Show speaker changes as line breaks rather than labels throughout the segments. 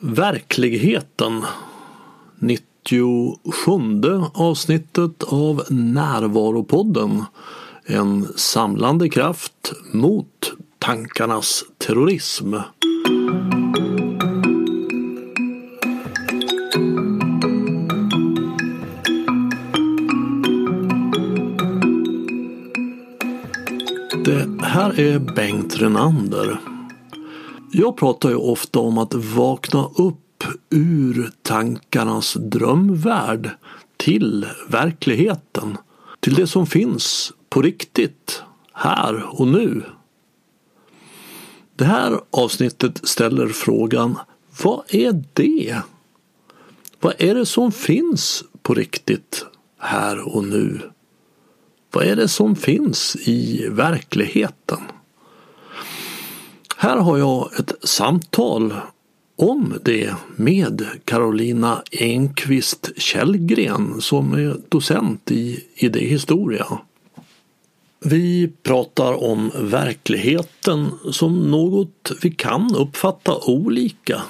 Verkligheten 97 avsnittet av Närvaropodden En samlande kraft mot tankarnas terrorism. Det här är Bengt Renander. Jag pratar ju ofta om att vakna upp ur tankarnas drömvärld till verkligheten. Till det som finns på riktigt, här och nu. Det här avsnittet ställer frågan Vad är det? Vad är det som finns på riktigt här och nu? Vad är det som finns i verkligheten? Här har jag ett samtal om det med Carolina Enqvist Källgren som är docent i idéhistoria. Vi pratar om verkligheten som något vi kan uppfatta olika.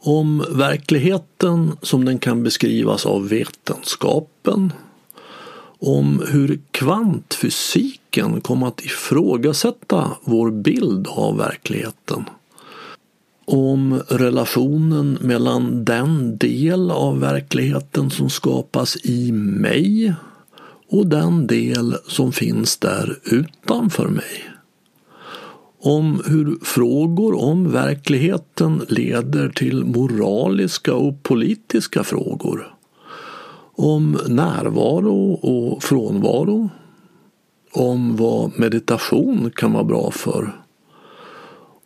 Om verkligheten som den kan beskrivas av vetenskapen. Om hur kvantfysiken kom att ifrågasätta vår bild av verkligheten. Om relationen mellan den del av verkligheten som skapas i mig och den del som finns där utanför mig. Om hur frågor om verkligheten leder till moraliska och politiska frågor. Om närvaro och frånvaro. Om vad meditation kan vara bra för.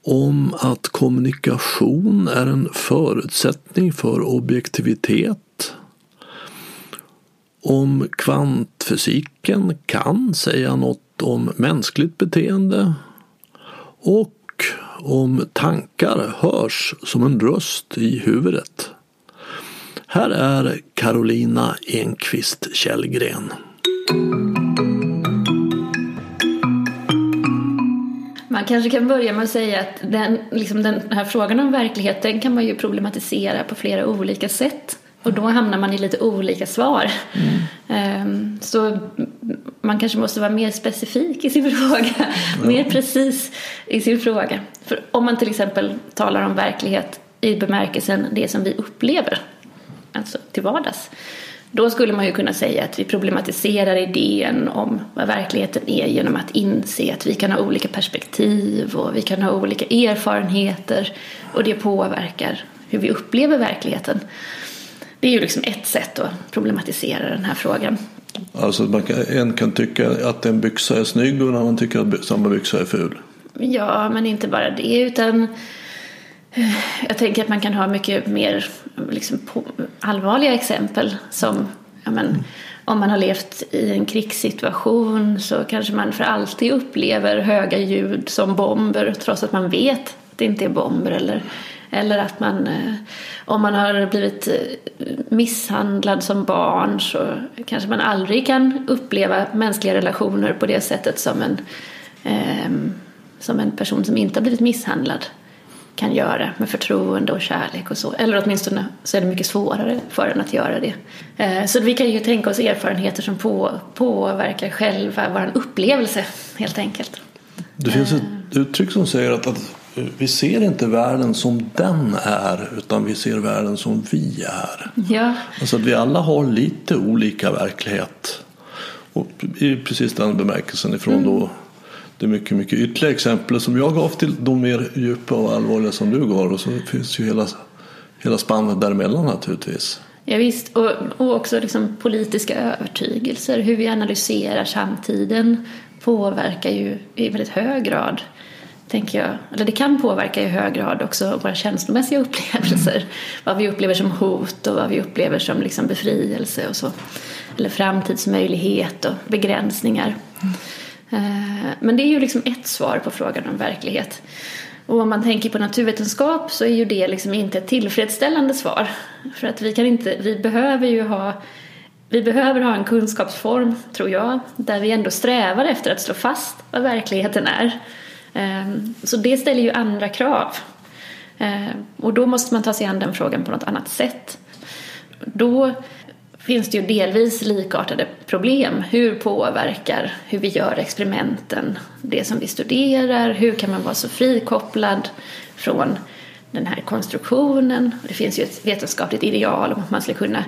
Om att kommunikation är en förutsättning för objektivitet om kvantfysiken kan säga något om mänskligt beteende och om tankar hörs som en röst i huvudet. Här är Carolina Enqvist Källgren.
Man kanske kan börja med att säga att den, liksom den här frågan om verkligheten kan man ju problematisera på flera olika sätt. Och då hamnar man i lite olika svar. Mm. Så man kanske måste vara mer specifik i sin fråga. Ja. Mer precis i sin fråga. För om man till exempel talar om verklighet i bemärkelsen det som vi upplever. Alltså till vardags. Då skulle man ju kunna säga att vi problematiserar idén om vad verkligheten är genom att inse att vi kan ha olika perspektiv och vi kan ha olika erfarenheter och det påverkar hur vi upplever verkligheten. Det är ju liksom ett sätt att problematisera den här frågan.
Alltså man kan, en kan tycka att en byxa är snygg och en annan tycker att samma byxa är ful.
Ja, men inte bara det utan jag tänker att man kan ha mycket mer liksom, allvarliga exempel som ja, men, mm. om man har levt i en krigssituation så kanske man för alltid upplever höga ljud som bomber trots att man vet att det inte är bomber eller eller att man, eh, om man har blivit eh, misshandlad som barn så kanske man aldrig kan uppleva mänskliga relationer på det sättet som en, eh, som en person som inte har blivit misshandlad kan göra med förtroende och kärlek och så. Eller åtminstone så är det mycket svårare för en att göra det. Eh, så vi kan ju tänka oss erfarenheter som på, påverkar själva vår upplevelse helt enkelt.
Det finns ett uttryck som säger att, att vi ser inte världen som den är utan vi ser världen som vi är.
Ja.
Alltså att vi alla har lite olika verklighet. Och i precis den bemärkelsen ifrån mm. då det mycket, mycket ytterligare exempel som jag gav till de mer djupa och allvarliga som du gav och så finns ju hela, hela spannet däremellan naturligtvis.
Ja, visst. Och, och också liksom politiska övertygelser, hur vi analyserar samtiden påverkar ju i väldigt hög grad tänker jag, eller det kan påverka i hög grad också våra känslomässiga upplevelser. Mm. Vad vi upplever som hot och vad vi upplever som liksom befrielse och så. Eller framtidsmöjlighet och begränsningar. Mm. Eh, men det är ju liksom ett svar på frågan om verklighet. Och om man tänker på naturvetenskap så är ju det liksom inte ett tillfredsställande svar. För att vi kan inte, vi behöver ju ha vi behöver ha en kunskapsform, tror jag, där vi ändå strävar efter att slå fast vad verkligheten är. Eh, så det ställer ju andra krav. Eh, och då måste man ta sig an den frågan på något annat sätt. Då finns det ju delvis likartade problem. Hur påverkar hur vi gör experimenten det som vi studerar? Hur kan man vara så frikopplad från den här konstruktionen? Det finns ju ett vetenskapligt ideal om att man skulle kunna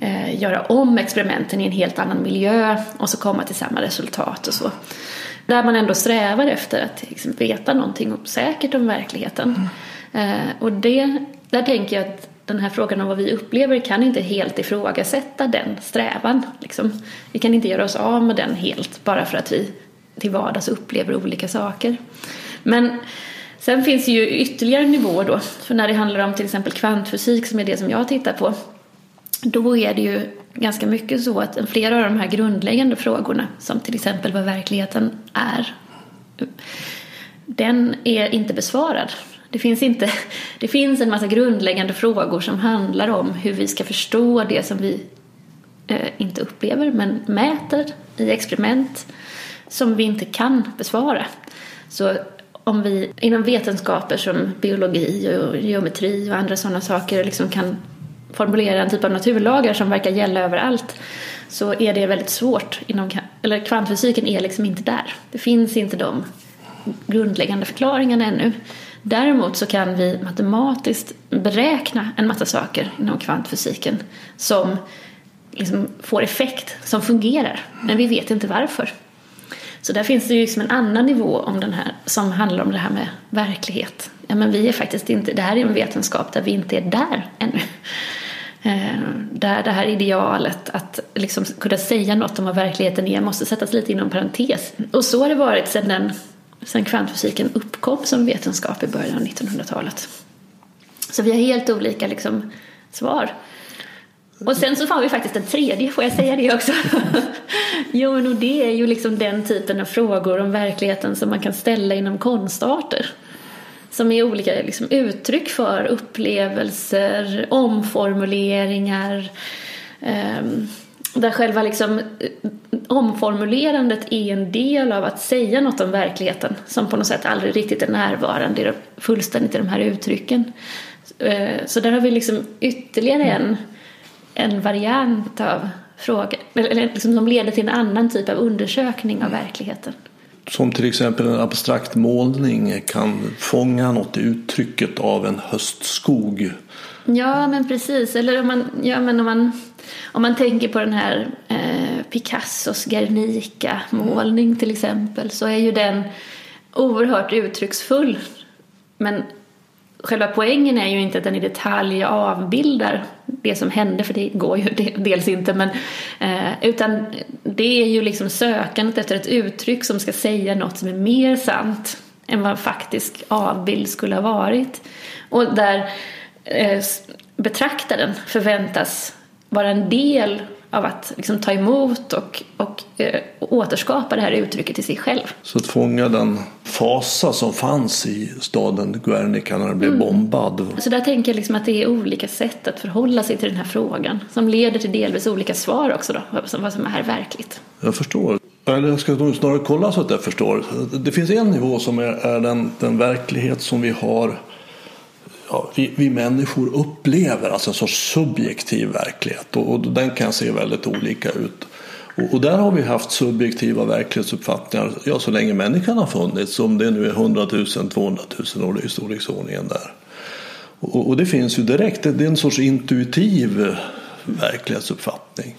eh, göra om experimenten i en helt annan miljö och så komma till samma resultat och så. Där man ändå strävar efter att liksom, veta någonting säkert om verkligheten. Mm. Eh, och det, där tänker jag att den här frågan om vad vi upplever kan inte helt ifrågasätta den strävan. Liksom. Vi kan inte göra oss av med den helt bara för att vi till vardags upplever olika saker. Men sen finns det ju ytterligare nivåer då. För när det handlar om till exempel kvantfysik som är det som jag tittar på. Då är det ju ganska mycket så att flera av de här grundläggande frågorna som till exempel vad verkligheten är. Den är inte besvarad det finns, inte, det finns en massa grundläggande frågor som handlar om hur vi ska förstå det som vi eh, inte upplever men mäter i experiment som vi inte kan besvara. Så om vi inom vetenskaper som biologi och geometri och andra sådana saker liksom kan formulera en typ av naturlagar som verkar gälla överallt så är det väldigt svårt. Inom, eller kvantfysiken är liksom inte där. Det finns inte de grundläggande förklaringarna ännu. Däremot så kan vi matematiskt beräkna en massa saker inom kvantfysiken som liksom får effekt, som fungerar. Men vi vet inte varför. Så där finns det ju liksom en annan nivå om den här, som handlar om det här med verklighet. Ja, men vi är faktiskt inte, det här är en vetenskap där vi inte är där ännu. Eh, där det här idealet att liksom kunna säga något om vad verkligheten är måste sättas lite inom parentes. Och så har det varit sedan den sen kvantfysiken uppkom som vetenskap i början av 1900-talet. Så vi har helt olika liksom, svar. Och sen så har vi faktiskt en tredje, får jag säga det också? jo, men och det är ju liksom den typen av frågor om verkligheten som man kan ställa inom konstarter. Som är olika liksom, uttryck för upplevelser, omformuleringar, um, där själva liksom, eh, omformulerandet är en del av att säga något om verkligheten som på något sätt aldrig riktigt är närvarande fullständigt i de här uttrycken. Eh, så där har vi liksom ytterligare en, en variant av frågan eller liksom som leder till en annan typ av undersökning av verkligheten.
Som till exempel en abstrakt målning kan fånga något i uttrycket av en höstskog.
Ja, men precis. Eller om man, ja, men om man om man tänker på den här eh, Picassos Guernica-målning till exempel så är ju den oerhört uttrycksfull. Men själva poängen är ju inte att den i detalj avbildar det som hände, för det går ju dels inte, men, eh, utan det är ju liksom sökandet efter ett uttryck som ska säga något som är mer sant än vad en faktisk avbild skulle ha varit. Och där betraktaren förväntas vara en del av att liksom ta emot och, och, eh, återskapa det här uttrycket i sig själv.
Så att fånga den fasa som fanns i staden Guernica när den blev mm. bombad.
Så där tänker jag liksom att det är olika sätt att förhålla sig till den här frågan som leder till delvis olika svar också då, vad som är verkligt.
Jag förstår. Eller jag ska nog snarare kolla så att jag förstår. Det finns en nivå som är, är den, den verklighet som vi har ja, vi, vi, människor upplever, alltså en sorts subjektiv verklighet och, och den kan se väldigt olika ut. Och, och, där har vi haft subjektiva verklighetsuppfattningar ja, så länge människan har funnits, om det nu är 100 000, 200 000 år i storleksordningen där. Och, och det finns ju direkt, det är en sorts intuitiv verklighetsuppfattning.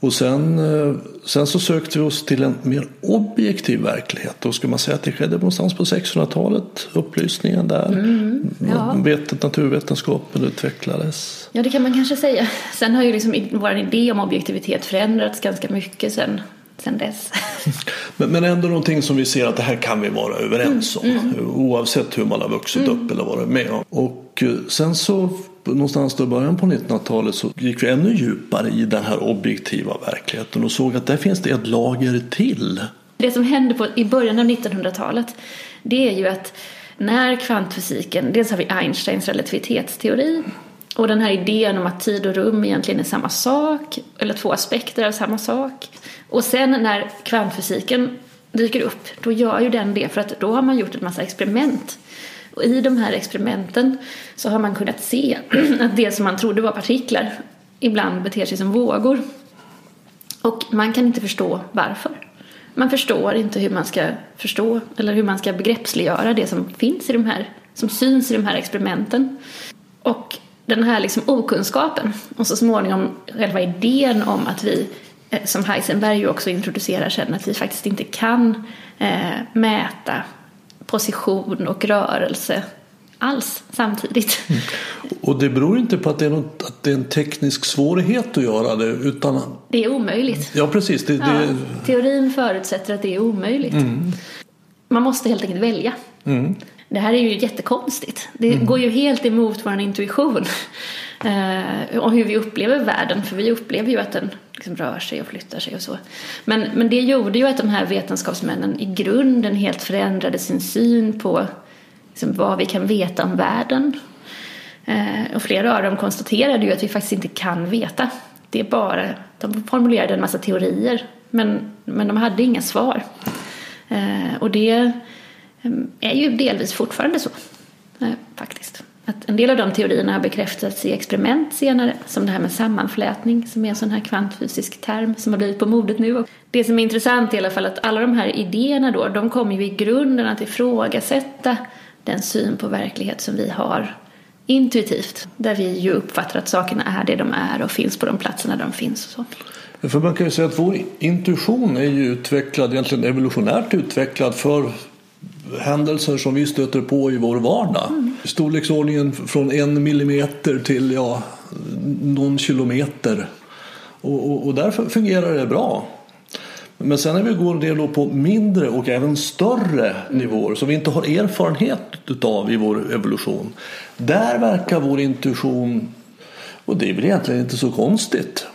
Och sen, eh, sen så sökte vi oss till en mer objektiv verklighet. Då ska man säga att det skedde någonstans på 600-talet, upplysningen där. Mm, ja. Vetet, naturvetenskapen utvecklades.
Ja, det kan man kanske säga. Sen har ju liksom vår idé om objektivitet förändrats ganska mycket sen, sen dess.
men, men ändå någonting som vi ser att det här kan vi vara överens om. Mm, mm. Oavsett hur man har vuxit mm. upp eller varit med om. Och eh, sen så någonstans då i början på 1900-talet så gick vi ännu djupare i den här objektiva verkligheten och såg att där finns det ett lager till.
Det som hände på, i början av 1900-talet det är ju att när kvantfysiken, dels har vi Einsteins relativitetsteori och den här idén om att tid och rum egentligen är samma sak, eller två aspekter av samma sak. Och sen när kvantfysiken dyker upp, då gör ju den det för att då har man gjort en massa experiment och i de här experimenten så har man kunnat se att det som man trodde var partiklar ibland beter sig som vågor. Och man kan inte förstå varför. Man förstår inte hur man ska förstå eller hur man ska begreppsliggöra det som finns i de här, som syns i de här experimenten. Och den här liksom okunskapen och så småningom själva idén om att vi, eh, som Heisenberg ju också introducerar sen, att vi faktiskt inte kan eh, mäta position och rörelse alls samtidigt. Mm.
Och det beror inte på att det, är något, att det är en teknisk svårighet att göra det utan...
Det är omöjligt.
Ja precis. Det,
ja,
det...
Teorin förutsätter att det är omöjligt. Mm. Man måste helt enkelt välja. Mm. Det här är ju jättekonstigt. Det mm. går ju helt emot vår intuition. Eh, och hur vi upplever världen. För vi upplever ju att den liksom rör sig och flyttar sig och så. Men, men det gjorde ju att de här vetenskapsmännen i grunden helt förändrade sin syn på liksom, vad vi kan veta om världen. Eh, och flera av dem konstaterade ju att vi faktiskt inte kan veta. Det är bara, de formulerade en massa teorier men, men de hade inga svar. Eh, och det är ju delvis fortfarande så, eh, faktiskt. Att en del av de teorierna har bekräftats i experiment senare, som det här med sammanflätning, som är en sån här kvantfysisk term som har blivit på modet nu. Det som är intressant är i alla fall att alla de här idéerna då, de kommer ju i grunden att ifrågasätta den syn på verklighet som vi har intuitivt. Där vi ju uppfattar att sakerna är det de är och finns på de platserna de finns. Och så.
För man kan ju säga att vår intuition är ju utvecklad, egentligen evolutionärt utvecklad för händelser som vi stöter på i vår vardag. Mm. Storleksordningen från en millimeter till ja, någon kilometer. Och, och, och därför fungerar det bra. Men sen när vi går ner på mindre och även större nivåer som vi inte har erfarenhet av i vår evolution. Där verkar vår intuition och det är väl egentligen inte så konstigt.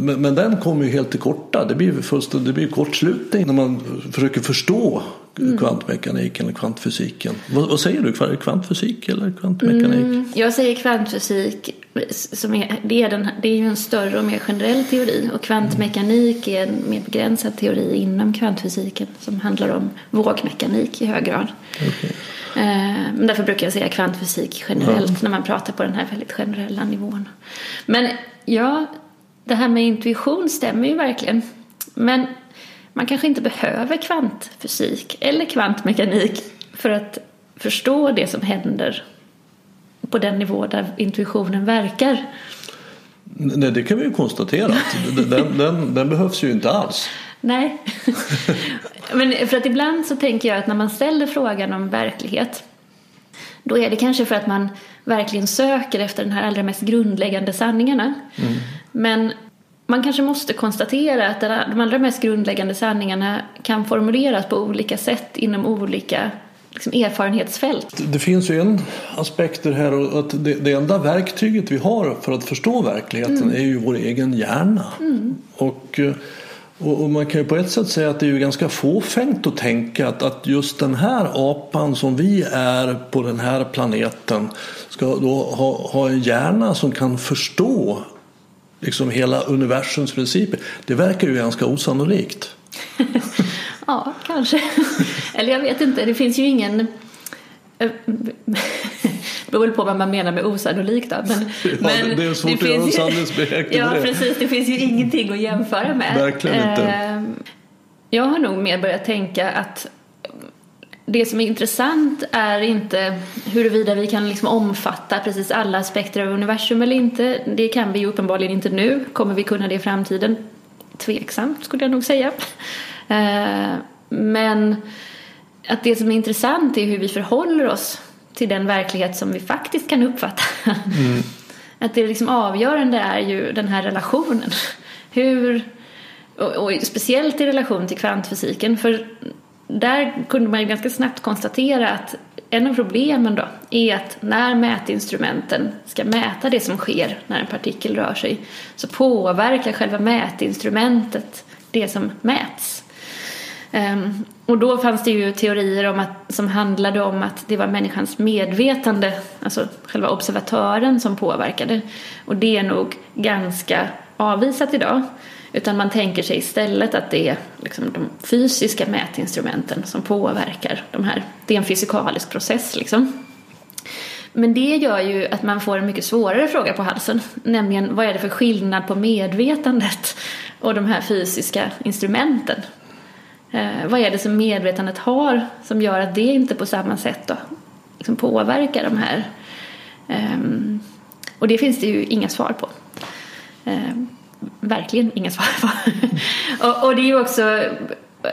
Men, den kommer ju helt till korta. Det blir, först, det blir kortslutning när man försöker förstå mm. kvantmekaniken eller kvantfysiken. Vad, vad, säger du? Kvantfysik eller kvantmekanik? Mm,
jag säger kvantfysik. Som är, det, är den, det är ju en större och mer generell teori. Och kvantmekanik är en mer begränsad teori inom kvantfysiken. Som handlar om vågmekanik i hög grad. Okay. Eh, men därför brukar jag säga kvantfysik generellt ja. när man pratar på den här väldigt generella nivån. Men ja, det här med intuition stämmer ju verkligen. Men man kanske inte behöver kvantfysik eller kvantmekanik för att förstå det som händer på den nivå där intuitionen verkar.
Nej, det kan vi ju konstatera. Den, den, den behövs ju inte alls.
Nej, men för att ibland så tänker jag att när man ställer frågan om verklighet då är det kanske för att man verkligen söker efter den här allra mest grundläggande sanningarna. Mm. Men man kanske måste konstatera att de allra mest grundläggande sanningarna kan formuleras på olika sätt inom olika liksom, erfarenhetsfält.
Det finns ju en aspekt här att det, det enda verktyget vi har för att förstå verkligheten mm. är ju vår egen hjärna. Mm. Och, och, man kan ju på ett sätt säga att det är ju ganska fåfängt att tänka att, att just den här apan som vi är på den här planeten ska då ha, ha en hjärna som kan förstå liksom hela universums principer. Det verkar ju ganska osannolikt.
ja, kanske. Eller jag vet inte, det finns ju ingen det beror väl på vad man menar med osannolikt då. Men,
ja, men det är svårt att göra en
Ja, precis. Det finns ju ingenting att jämföra med.
Verkligen inte.
Ehm, jag har nog mer börjat tänka att det som är intressant är inte huruvida vi kan liksom omfatta precis alla aspekter av universum eller inte. Det kan vi ju uppenbarligen inte nu. Kommer vi kunna det i framtiden? Tveksamt skulle jag nog säga. Eh, men att det som är intressant är hur vi förhåller oss till den verklighet som vi faktiskt kan uppfatta. Mm. Att det liksom avgörande är ju den här relationen. Hur, och, och speciellt i relation till kvantfysiken. För där kunde man ju ganska snabbt konstatera att en av problemen då är att när mätinstrumenten ska mäta det som sker när en partikel rör sig så påverkar själva mätinstrumentet det som mäts. Ehm, och då fanns det ju teorier om att, som handlade om att det var människans medvetande, alltså själva observatören som påverkade. Och det är nog ganska avvisat idag. Utan man tänker sig istället att det är liksom de fysiska mätinstrumenten som påverkar de här. Det är en fysikalisk process liksom. Men det gör ju att man får en mycket svårare fråga på halsen. Nämligen vad är det för skillnad på medvetandet och de här fysiska instrumenten? Eh, vad är det som medvetandet har som gör att det inte på samma sätt då, liksom påverkar de här? Eh, och det finns det ju inga svar på. Eh, verkligen inga svar på. och, och, det är ju också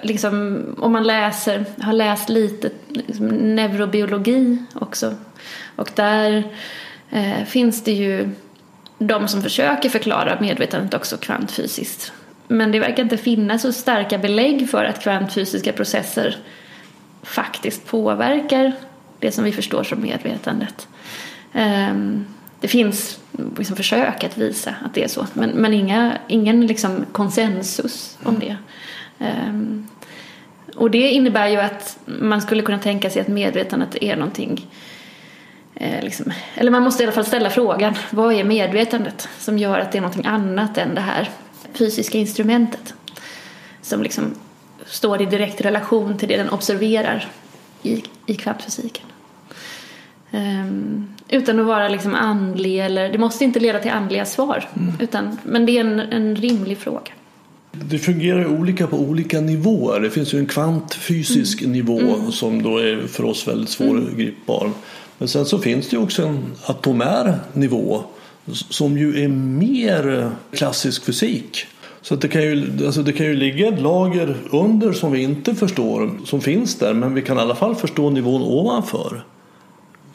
liksom, om man läser, har läst lite liksom, neurobiologi också och där eh, finns det ju de som försöker förklara medvetandet också kvantfysiskt. Men det verkar inte finnas så starka belägg för att kvantfysiska processer faktiskt påverkar det som vi förstår som medvetandet. Um, det finns liksom försök att visa att det är så, men, men inga, ingen liksom konsensus om det. Um, och det innebär ju att man skulle kunna tänka sig att medvetandet är någonting eh, liksom, eller man måste i alla fall ställa frågan, vad är medvetandet som gör att det är någonting annat än det här fysiska instrumentet som liksom står i direkt relation till det den observerar i, i kvantfysiken. Um, utan att vara liksom andlig eller det måste inte leda till andliga svar. Mm. Utan, men det är en, en rimlig fråga.
Det fungerar olika på olika nivåer. Det finns ju en kvantfysisk mm. nivå mm. som då är för oss väldigt svårgripbar. Mm. Men sen så finns det ju också en atomär nivå som ju är mer klassisk fysik. Så det, kan ju, alltså det kan ju ligga ett lager under som vi inte förstår som finns där men vi kan i alla fall förstå nivån ovanför.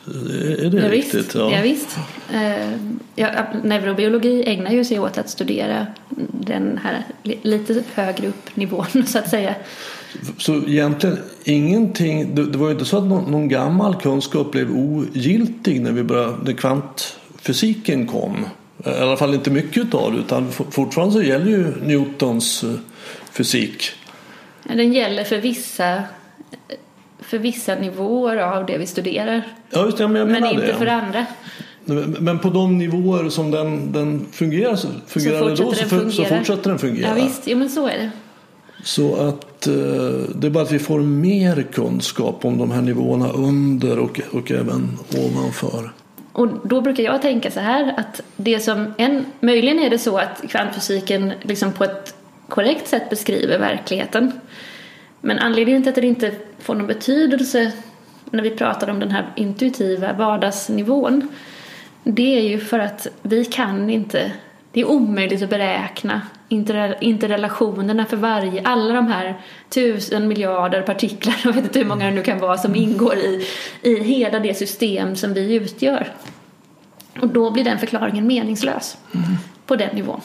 Är det
ja,
riktigt?
Visst. Ja. ja visst. Eh, ja, neurobiologi ägnar ju sig åt att studera den här lite högre upp nivån så att säga.
Så egentligen ingenting, det, det var ju inte så att någon, någon, gammal kunskap blev ogiltig när vi började, när kvantfysiken kom. I alla fall inte mycket av det utan fortfarande så gäller ju Newtons eh, fysik.
Den gäller för vissa för vissa nivåer av det vi studerar.
Ja, just det, men,
men inte
det.
för andra.
Men på de nivåer som den, den fungerar, så fungerar så, då, så, för, så, fortsätter den fungera.
Ja, visst, jo, men så är det.
Så att eh, det är bara att vi får mer kunskap om de här nivåerna under och, och även ovanför.
Och då brukar jag tänka så här att det som en, möjligen är det så att kvantfysiken liksom på ett korrekt sätt beskriver verkligheten. Men anledningen till att det inte får någon betydelse när vi pratar om den här intuitiva vardagsnivån det är ju för att vi kan inte, det är omöjligt att beräkna interrelationerna för varje, alla de här tusen miljarder partiklar, jag vet inte hur många det nu kan vara, som ingår i, i hela det system som vi utgör. Och då blir den förklaringen meningslös mm. på den nivån.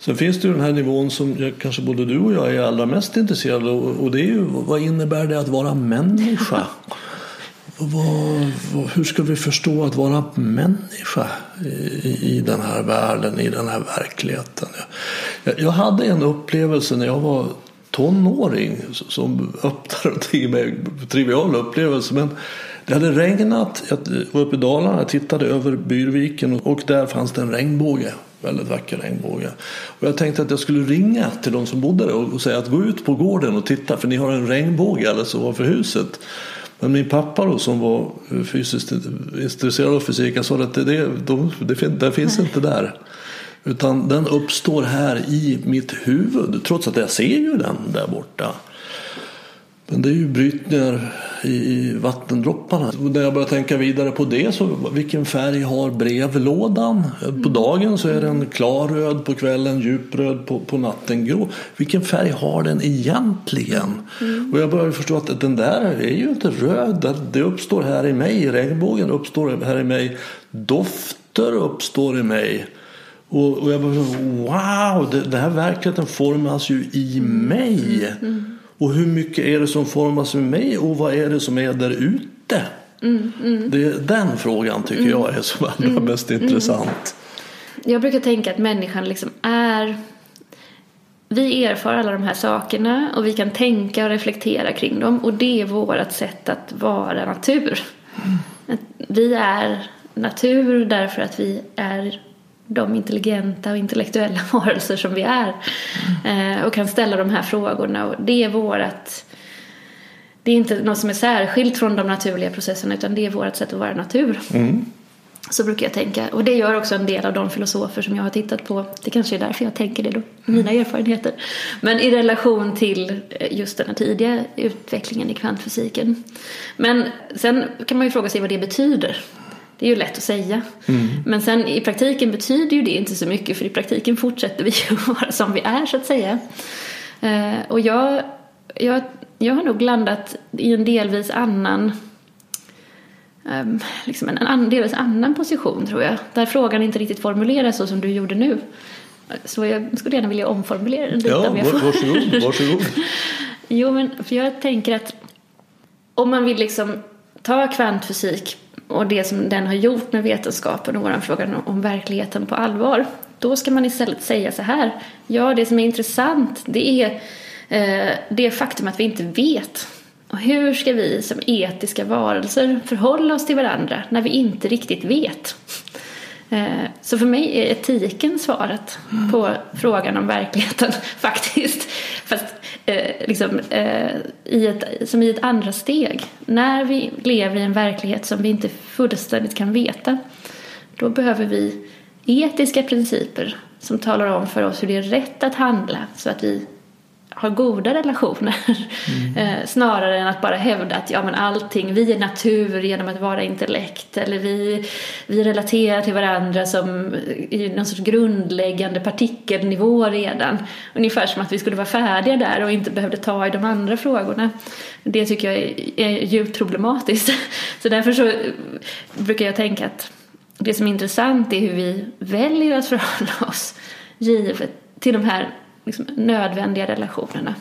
Sen finns det ju den här nivån som kanske både du och jag är allra mest intresserade av och det är ju vad innebär det att vara människa? vad, vad, hur ska vi förstå att vara människa i, i den här världen, i den här verkligheten? Jag, jag hade en upplevelse när jag var tonåring som öppnade till mig, trivial upplevelse men det hade regnat, jag var uppe i Dalarna, jag tittade över Byrviken och där fanns det en regnbåge väldigt vacker regnbåge. Och jag tänkte att jag skulle ringa till de som bodde där och säga att gå ut på gården och titta för ni har en regnbåge alldeles ovanför huset. Men min pappa då, som var fysiskt intresserad av fysik han sa att det, det, de, det, det finns inte där. Utan den uppstår här i mitt huvud trots att jag ser ju den där borta. Men det är ju brytningar i vattendropparna. När jag börjar tänka vidare på det så vilken färg har brevlådan? På mm. dagen så är den klarröd, på kvällen djupröd, på, på natten grå. Vilken färg har den egentligen? Mm. Och jag börjar förstå att den där är ju inte röd. Det uppstår här i mig. Regnbågen uppstår här i mig. Dofter uppstår i mig. Och, och jag bara wow, det, den här verkligheten formas ju i mig. Mm. Och hur mycket är det som formas med mig och vad är det som är där ute? Mm, mm. Det, den frågan tycker mm. jag är som allra mm, mest mm. intressant.
Jag brukar tänka att människan liksom är vi erfar alla de här sakerna och vi kan tänka och reflektera kring dem och det är vårt sätt att vara natur. Vi är natur därför att vi är de intelligenta och intellektuella varelser som vi är mm. och kan ställa de här frågorna och det är vårat det är inte något som är särskilt från de naturliga processerna utan det är vårt sätt att vara natur.
Mm.
Så brukar jag tänka. Och det gör också en del av de filosofer som jag har tittat på. Det kanske är därför jag tänker det då, mina erfarenheter. Men i relation till eh, just den här tidiga utvecklingen i kvantfysiken. Men sen kan man ju fråga sig vad det betyder. Det är ju lätt att säga. Mm. Men sen i praktiken betyder ju det inte så mycket för i praktiken fortsätter vi ju vara som vi är så att säga. Eh, och jag, jag, jag har nog landat i en delvis annan um, liksom en, en delvis annan position tror jag. Där frågan inte riktigt formuleras så som du gjorde nu. Så jag skulle gärna vilja omformulera den lite
ja, om jag får. Varsågod, varsågod.
jo, men för jag tänker att om man vill liksom ta kvantfysik och det som den har gjort med vetenskapen och våran fråga om verkligheten på allvar. Då ska man istället säga så här. Ja, det som är intressant det är eh, det faktum att vi inte vet och hur ska vi som etiska varelser förhålla oss till varandra när vi inte riktigt vet? Eh, så för mig är etiken svaret på frågan om verkligheten faktiskt. Fast eh, liksom, eh, i ett, som i ett andra steg. När vi lever i en verklighet som vi inte fullständigt kan veta då behöver vi etiska principer som talar om för oss hur det är rätt att handla så att vi har goda relationer. Mm. Eh, snarare än att bara hävda att ja, men allting, vi är natur genom att vara intellekt. Eller vi, vi relaterar till varandra som i någon sorts grundläggande partikelnivå redan. Ungefär som att vi skulle vara färdiga där och inte behövde ta i de andra frågorna. Det tycker jag är, är djupt problematiskt. Så därför så brukar jag tänka att det som är intressant är hur vi väljer att förhålla oss givet till de här liksom, nödvändiga relationerna.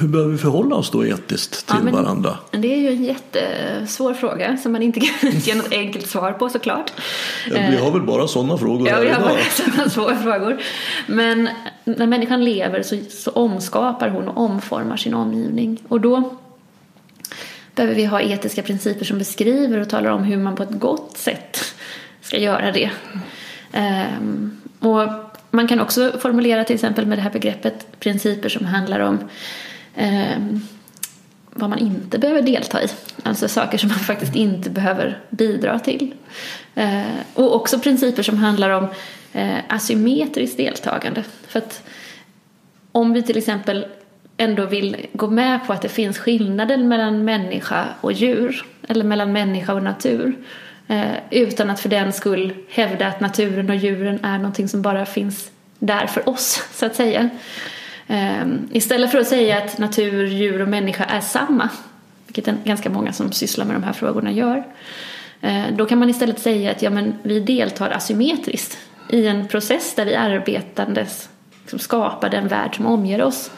Hur bör vi förhålla oss då etiskt till ja, varandra?
Det är ju en jättesvår fråga som man inte kan ge något enkelt svar på såklart.
Ja, vi har väl bara sådana frågor
Ja, vi har bara sådana svåra frågor. Men när människan lever så, så omskapar hon och omformar sin omgivning. Och då behöver vi ha etiska principer som beskriver och talar om hur man på ett gott sätt ska göra det. Um, och man kan också formulera till exempel med det här begreppet principer som handlar om eh, vad man inte behöver delta i. Alltså saker som man faktiskt inte behöver bidra till. Eh, och också principer som handlar om eh, asymmetriskt deltagande. För att om vi till exempel ändå vill gå med på att det finns skillnader mellan människa och djur eller mellan människa och natur Eh, utan att för den skull hävda att naturen och djuren är någonting som bara finns där för oss, så att säga. Eh, istället för att säga att natur, djur och människa är samma, vilket ganska många som sysslar med de här frågorna gör, eh, då kan man istället säga att ja, men vi deltar asymmetriskt i en process där vi arbetandes liksom skapar den värld som omger oss.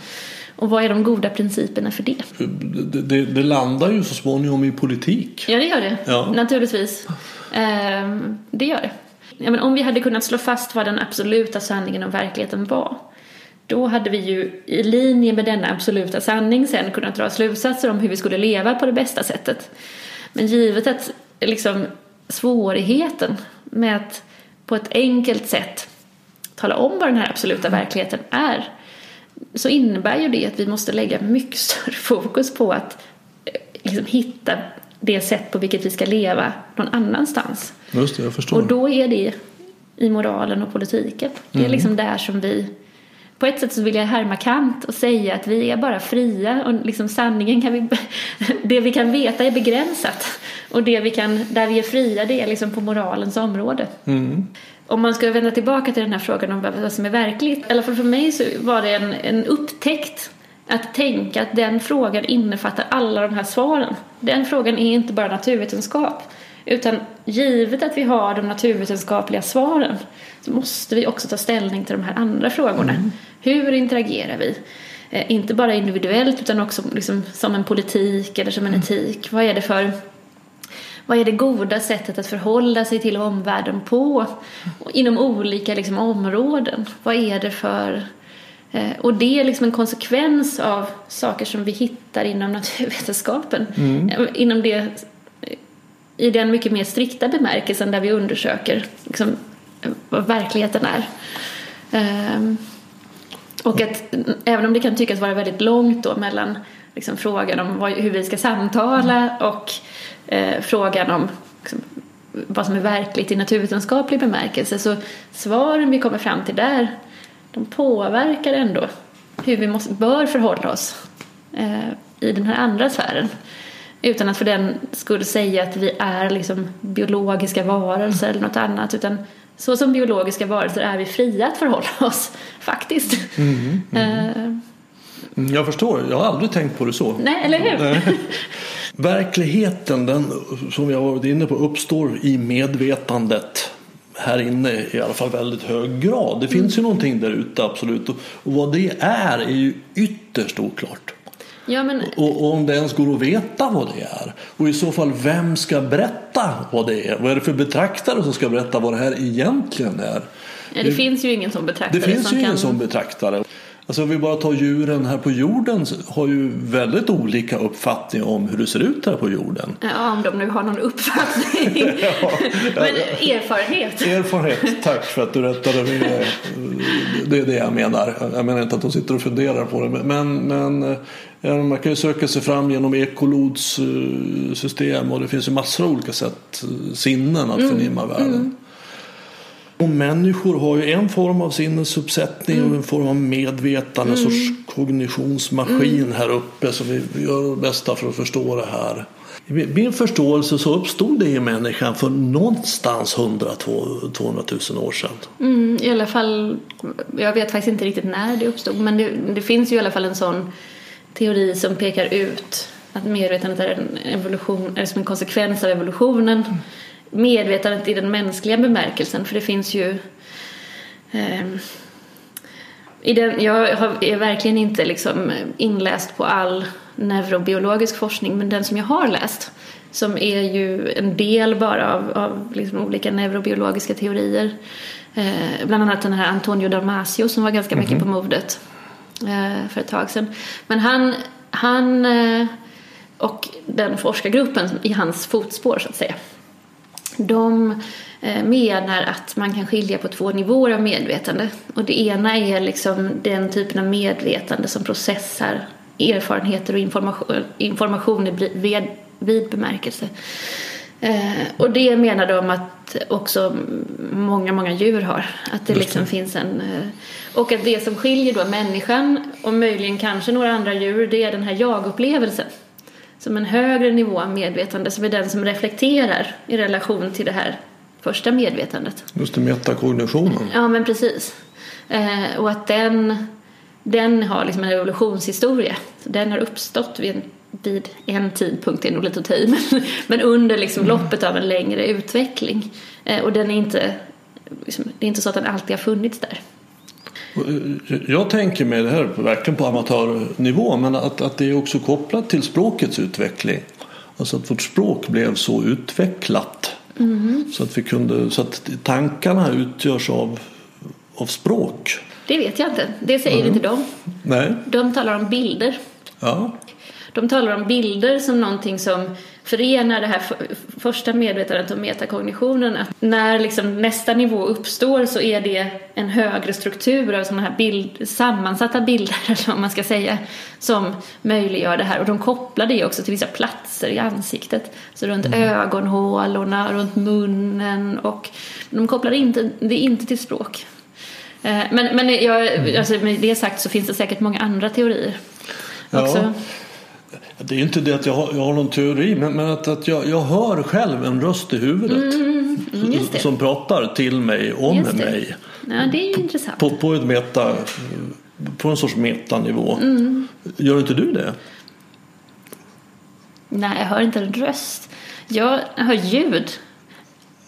Och vad är de goda principerna för det?
Det, det, det landar ju så småningom i politik.
Ja, det gör det. Ja. Naturligtvis. Ehm, det gör det. Ja, men om vi hade kunnat slå fast vad den absoluta sanningen om verkligheten var då hade vi ju i linje med denna absoluta sanning sen kunnat dra slutsatser om hur vi skulle leva på det bästa sättet. Men givet att liksom svårigheten med att på ett enkelt sätt tala om vad den här absoluta verkligheten är så innebär ju det att vi måste lägga mycket större fokus på att eh, liksom, hitta det sätt på vilket vi ska leva någon annanstans.
Just det, jag förstår.
Och då är det i moralen och politiken. Det är mm. liksom där som vi på ett sätt så vill jag härma Kant och säga att vi är bara fria och liksom sanningen kan vi, det vi kan veta är begränsat och det vi kan, där vi är fria det är liksom på moralens område. Mm om man ska vända tillbaka till den här frågan om vad som är verkligt. I alla fall för mig så var det en, en upptäckt att tänka att den frågan innefattar alla de här svaren. Den frågan är inte bara naturvetenskap. Utan givet att vi har de naturvetenskapliga svaren så måste vi också ta ställning till de här andra frågorna. Mm. Hur interagerar vi? Eh, inte bara individuellt utan också liksom som en politik eller som en etik. Vad är det för vad är det goda sättet att förhålla sig till omvärlden på? inom olika liksom, områden. Vad är det för... Eh, och det är liksom en konsekvens av saker som vi hittar inom naturvetenskapen. Mm. Eh, inom det, I den mycket mer strikta bemärkelsen där vi undersöker liksom, vad verkligheten är. Um, och att även om det kan tyckas vara väldigt långt då mellan liksom, frågan om vad, hur vi ska samtala och eh, frågan om liksom, vad som är verkligt i naturvetenskaplig bemärkelse. Så svaren vi kommer fram till där, de påverkar ändå hur vi måste, bör förhålla oss eh, i den här andra sfären. Utan att för den skulle säga att vi är liksom biologiska varelser eller något annat. Utan så som biologiska varelser är vi fria att förhålla oss, faktiskt.
Mm, mm. Uh, jag förstår, jag har aldrig tänkt på det så.
Nej, eller hur?
Verkligheten, den, som jag varit inne på, uppstår i medvetandet här inne i alla fall väldigt hög grad. Det finns mm. ju någonting där ute absolut och, och vad det är är ju ytterst oklart.
Ja, men...
och, och, om det ens går att veta vad det är. Och i så fall vem ska berätta vad det är? Vad är det för betraktare som ska berätta vad det här egentligen är?
Ja, det, det finns ju ingen som betraktare.
Det finns
som
ju
kan...
ingen som betraktare. Alltså om vi bara tar djuren här på jorden har ju väldigt olika uppfattning om hur det ser ut här på jorden.
Ja, om de nu har någon uppfattning. ja, Men erfarenhet.
Erfarenhet, tack för att du rättade mig. Det är det jag menar. Jag menar inte att de sitter och funderar på det. Men, men man kan ju söka sig fram genom ekolods system och det finns ju massor av olika sätt, sinnen att förnimma mm. världen. Mm. Och människor har ju en form av sinnesuppsättning mm. och en form av medvetande, en mm. sorts kognitionsmaskin mm. här uppe som vi gör vårt bästa för att förstå det här. I min förståelse så uppstod det i människan för någonstans 100-200 000 år sedan.
Mm, I alla fall, jag vet faktiskt inte riktigt när det uppstod men det, det finns ju i alla fall en sån teori som pekar ut att medvetandet är en, evolution, är som en konsekvens av evolutionen. Medvetandet i den mänskliga bemärkelsen för det finns ju eh, i den, jag är verkligen inte liksom inläst på all neurobiologisk forskning men den som jag har läst som är ju en del bara av, av liksom olika neurobiologiska teorier eh, bland annat den här Antonio Damasio som var ganska mm -hmm. mycket på modet eh, för ett tag sedan men han, han eh, och den forskargruppen i hans fotspår så att säga de eh, menar att man kan skilja på två nivåer av medvetande. Och det ena är liksom den typen av medvetande som processar erfarenheter och information, information i vid, bemärkelse. Eh, och det menar de att också många, många djur har. Att det liksom finns en... Eh, och att det som skiljer då människan och möjligen kanske några andra djur det är den här jag-upplevelsen som en högre nivå av medvetande som är den som reflekterar i relation till det här första medvetandet.
Just det, metakognitionen.
Ja, men precis. Eh, och att den, den har liksom en evolutionshistoria. Den har uppstått vid en, vid en tidpunkt, det är nog lite att ta i, men, men under liksom mm. loppet av en längre utveckling. Eh, och den är inte, liksom, det är inte så att den alltid har funnits där.
Jag tänker mig det här verkligen på amatörnivå men att, att det är också kopplat till språkets utveckling. Alltså att vårt språk blev så utvecklat mm. så, att vi kunde, så att tankarna utgörs av, av språk.
Det vet jag inte. Det säger mm. inte de.
Nej.
De talar om bilder.
Ja.
De talar om bilder som någonting som förenar det här första medvetandet och metakognitionen. Att när liksom nästa nivå uppstår så är det en högre struktur av sådana här bild, sammansatta bilder, eller vad man ska säga, som möjliggör det här. Och de kopplar det också till vissa platser i ansiktet. Så runt mm. ögonhålorna, runt munnen och de kopplar inte, det inte till språk. Eh, men, men jag, mm. alltså med det sagt så finns det säkert många andra teorier också.
Det är inte det att jag har, jag har någon teori men, men att, att jag, jag hör själv en röst i huvudet
mm, mm
som pratar till mig om mig.
Ja, det är intressant.
På, på, ett meta, på en sorts metanivå. Mm. Gör inte du det?
Nej, jag hör inte en röst. Jag hör ljud.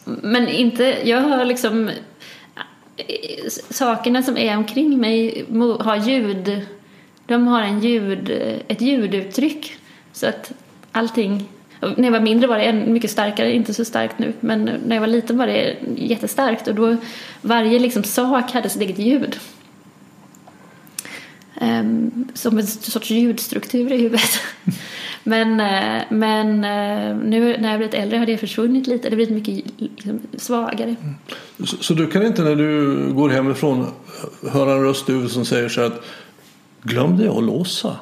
Men inte, jag hör liksom sakerna som är omkring mig har ljud de har en ljud, ett ljuduttryck. Så att allting... När jag var mindre var det mycket starkare, inte så starkt nu, men när jag var liten var det jättestarkt och då varje liksom sak hade sitt eget ljud. Um, som en sorts ljudstruktur i huvudet. men, eh, men eh, nu när jag blivit äldre har det försvunnit lite. Det har blivit mycket liksom, svagare. Mm.
Så, så, du kan inte när du går hemifrån eh, höra en röst du som säger så att Glömde jag att låsa?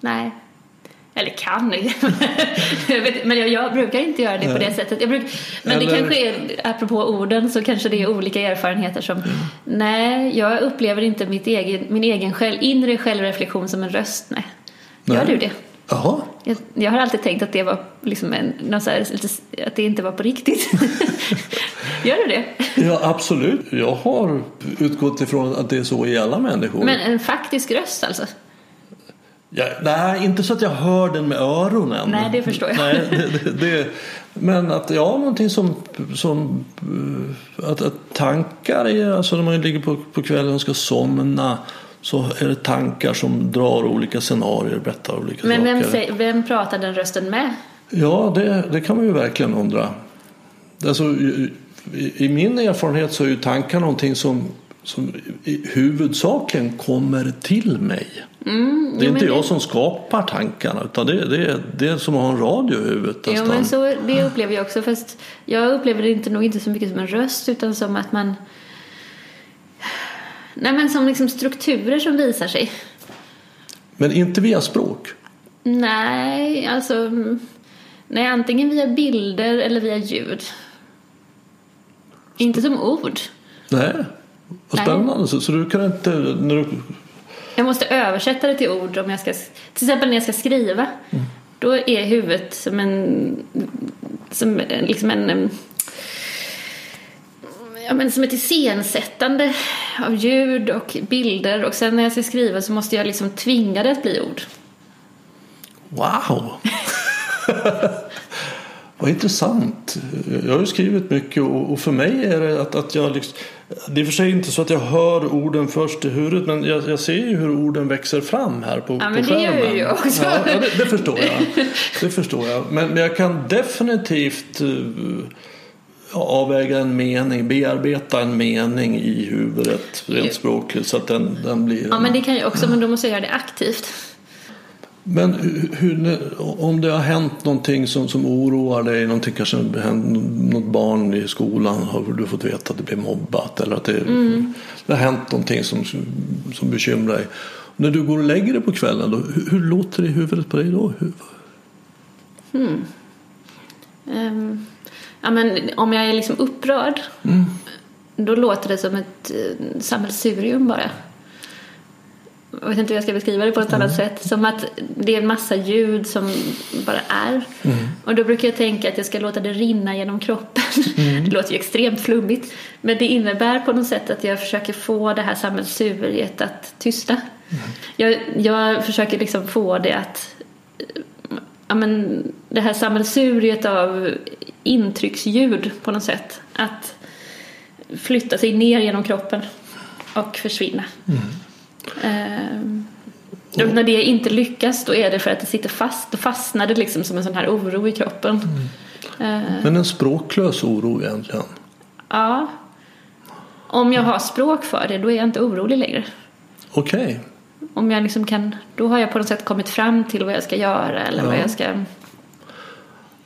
Nej. Eller kan, men jag, jag, brukar inte göra det Nej. på det sättet. Jag bruk, men Eller... det kanske är, apropå orden, så kanske det är olika erfarenheter som... Mm. Nej, jag upplever inte mitt egen, min egen själv, inre självreflektion som en röst. Nej. Gör Nej. du det?
Jaha.
Jag, jag, har alltid tänkt att det var liksom en, här, att det inte var på riktigt. Gör du det?
Ja, absolut. Jag har utgått ifrån att det är så i alla människor.
Men en faktisk röst alltså?
Ja, nej, inte så att jag hör den med öronen.
Nej, det förstår jag.
Nej, det, det, det, men att ja, någonting som, som eh, att, att tankar är, alltså när man ligger på, på kvällen och ska somna så är det tankar som drar olika scenarier, berättar olika
men
saker.
Men vem, vem pratar den rösten med?
Ja, det, det kan man ju verkligen undra. Alltså, i, I min erfarenhet så är ju tankar någonting som, som huvudsakligen kommer till mig. Mm, det är inte jag det... som skapar tankarna utan det, det, är, det är som att ha en radio i huvudet.
Ja, men så, det upplever jag också. Fast jag upplever det inte, nog inte så mycket som en röst utan som att man Nej, men som liksom strukturer som visar sig.
Men inte via språk?
Nej, alltså nej, antingen via bilder eller via ljud. Inte som ord.
Nej, vad spännande. Så, så, du kan inte... När du...
Jag måste översätta det till ord om jag ska... Till exempel när jag ska skriva. Mm. Då är huvudet som en... Som liksom en ja, men som ett iscensättande av ljud och bilder och sen när jag ska skriva så måste jag liksom tvinga det att bli ord.
Wow! Vad intressant. Jag har ju skrivit mycket och för mig är det att, att jag liksom, det är för sig inte så att jag hör orden först i huvudet men jag, jag ser ju hur orden växer fram här på,
ja,
men
på skärmen. Det gör ju jag också.
Ja, det, det, förstår jag. Det förstår jag. Men, men jag kan definitivt uh, avväga en mening, bearbeta en mening i huvudet rent språkligt så att den, den blir...
Ja, men det kan jag också, men då måste jag göra det aktivt.
Men hur, om det har hänt någonting som, som oroar dig, någonting kanske något barn i skolan har du fått veta att det blir mobbat eller att det, mm. det har hänt någonting som, som bekymrar dig. När du går och lägger dig på kvällen, då, hur, hur låter det i huvudet på dig då?
Hmm. Um, ja, men om jag är liksom upprörd mm. då låter det som ett eh, sammelsurium bara. Jag vet inte hur jag ska beskriva det på ett mm. annat sätt. Som att det är en massa ljud som bara är. Mm. Och då brukar jag tänka att jag ska låta det rinna genom kroppen. Mm. Det låter ju extremt flummigt. Men det innebär på något sätt att jag försöker få det här sammelsuriet att tystna. Mm. Jag, jag försöker liksom få det att ja, men det här sammelsuriet av intrycksljud på något sätt. Att flytta sig ner genom kroppen och försvinna. Mm. Ehm, och när det inte lyckas då är det för att det sitter fast. Då fastnar det liksom som en sån här oro i kroppen.
Mm. Ehm. Men en språklös oro egentligen?
Ja. Om jag har språk för det då är jag inte orolig längre.
Okej. Okay.
Om jag liksom kan, då har jag på något sätt kommit fram till vad jag ska göra eller ja. vad jag ska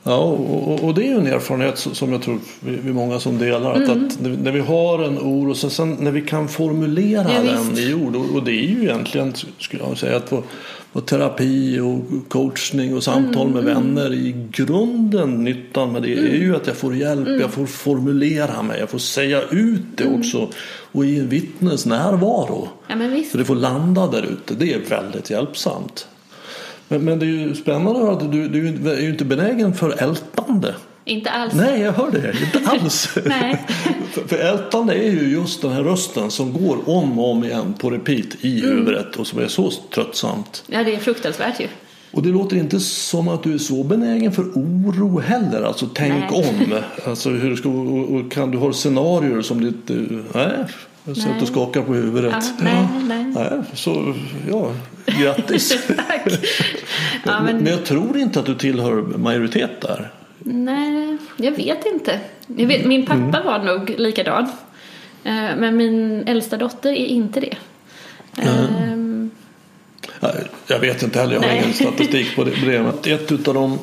Ja, och, och, det är ju en erfarenhet som jag tror vi är många som delar. Mm. Att, att, när vi har en oro, så sen när vi kan formulera ja, den visst. i ord. Och, och, det är ju egentligen, skulle jag säga, att vår, vår terapi och coachning och samtal mm. med vänner. I grunden, nyttan med det mm. är ju att jag får hjälp, mm. jag får formulera mig, jag får säga ut det mm. också. Och i en vittnes närvaro.
Ja, så
det får landa där ute. Det är väldigt hjälpsamt. Men, men det är ju spännande att att du, du är ju inte benägen för ältande.
Inte alls.
Nej, jag hör det. Inte alls.
Nej.
för, för ältande är ju just den här rösten som går om och om igen på repeat i mm. huvudet och som är så tröttsamt.
Ja, det är fruktansvärt ju.
Och det låter inte som att du är så benägen för oro heller. Alltså tänk nej. om. Alltså, hur ska, och, och kan du ha scenarier som ditt... Nej, jag ser att du skakar på huvudet. Ja,
nej, nej.
nej. Så ja, grattis.
Tack.
Ja, men... men jag tror inte att du tillhör majoritet där.
Nej, jag vet inte. Jag vet, min pappa mm. var nog likadan. Eh, men min äldsta dotter är inte det.
Mm. Jag vet inte heller, jag har Nej. ingen statistik på det. Ett av de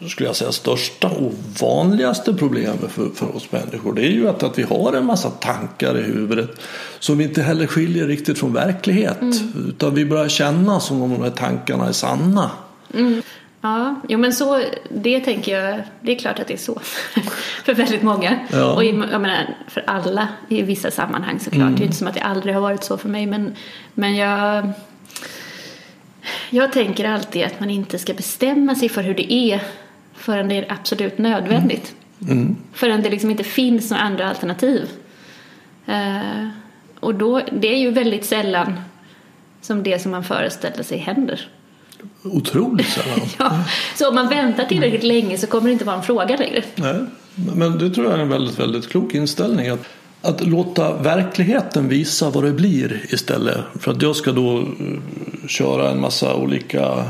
skulle jag säga, största och vanligaste problemet för, för oss människor det är ju att, att vi har en massa tankar i huvudet som vi inte heller skiljer riktigt från verklighet. Mm. Utan vi börjar känna som om de här tankarna är sanna.
Mm. Ja, jo, men så, det tänker jag, det är klart att det är så för väldigt många.
Ja.
Och jag menar, för alla i vissa sammanhang såklart.
Mm.
Det är inte som att det aldrig har varit så för mig. Men, men jag, jag tänker alltid att man inte ska bestämma sig för hur det är förrän det är absolut nödvändigt.
Mm.
Förrän det liksom inte finns några andra alternativ. Eh, och då, det är ju väldigt sällan som det som man föreställer sig händer.
Otroligt sällan.
Ja, så om man väntar tillräckligt länge så kommer det inte vara en fråga längre.
Nej, men det tror jag är en väldigt, väldigt klok inställning. Att, att låta verkligheten visa vad det blir istället för att jag ska då eh, köra en massa olika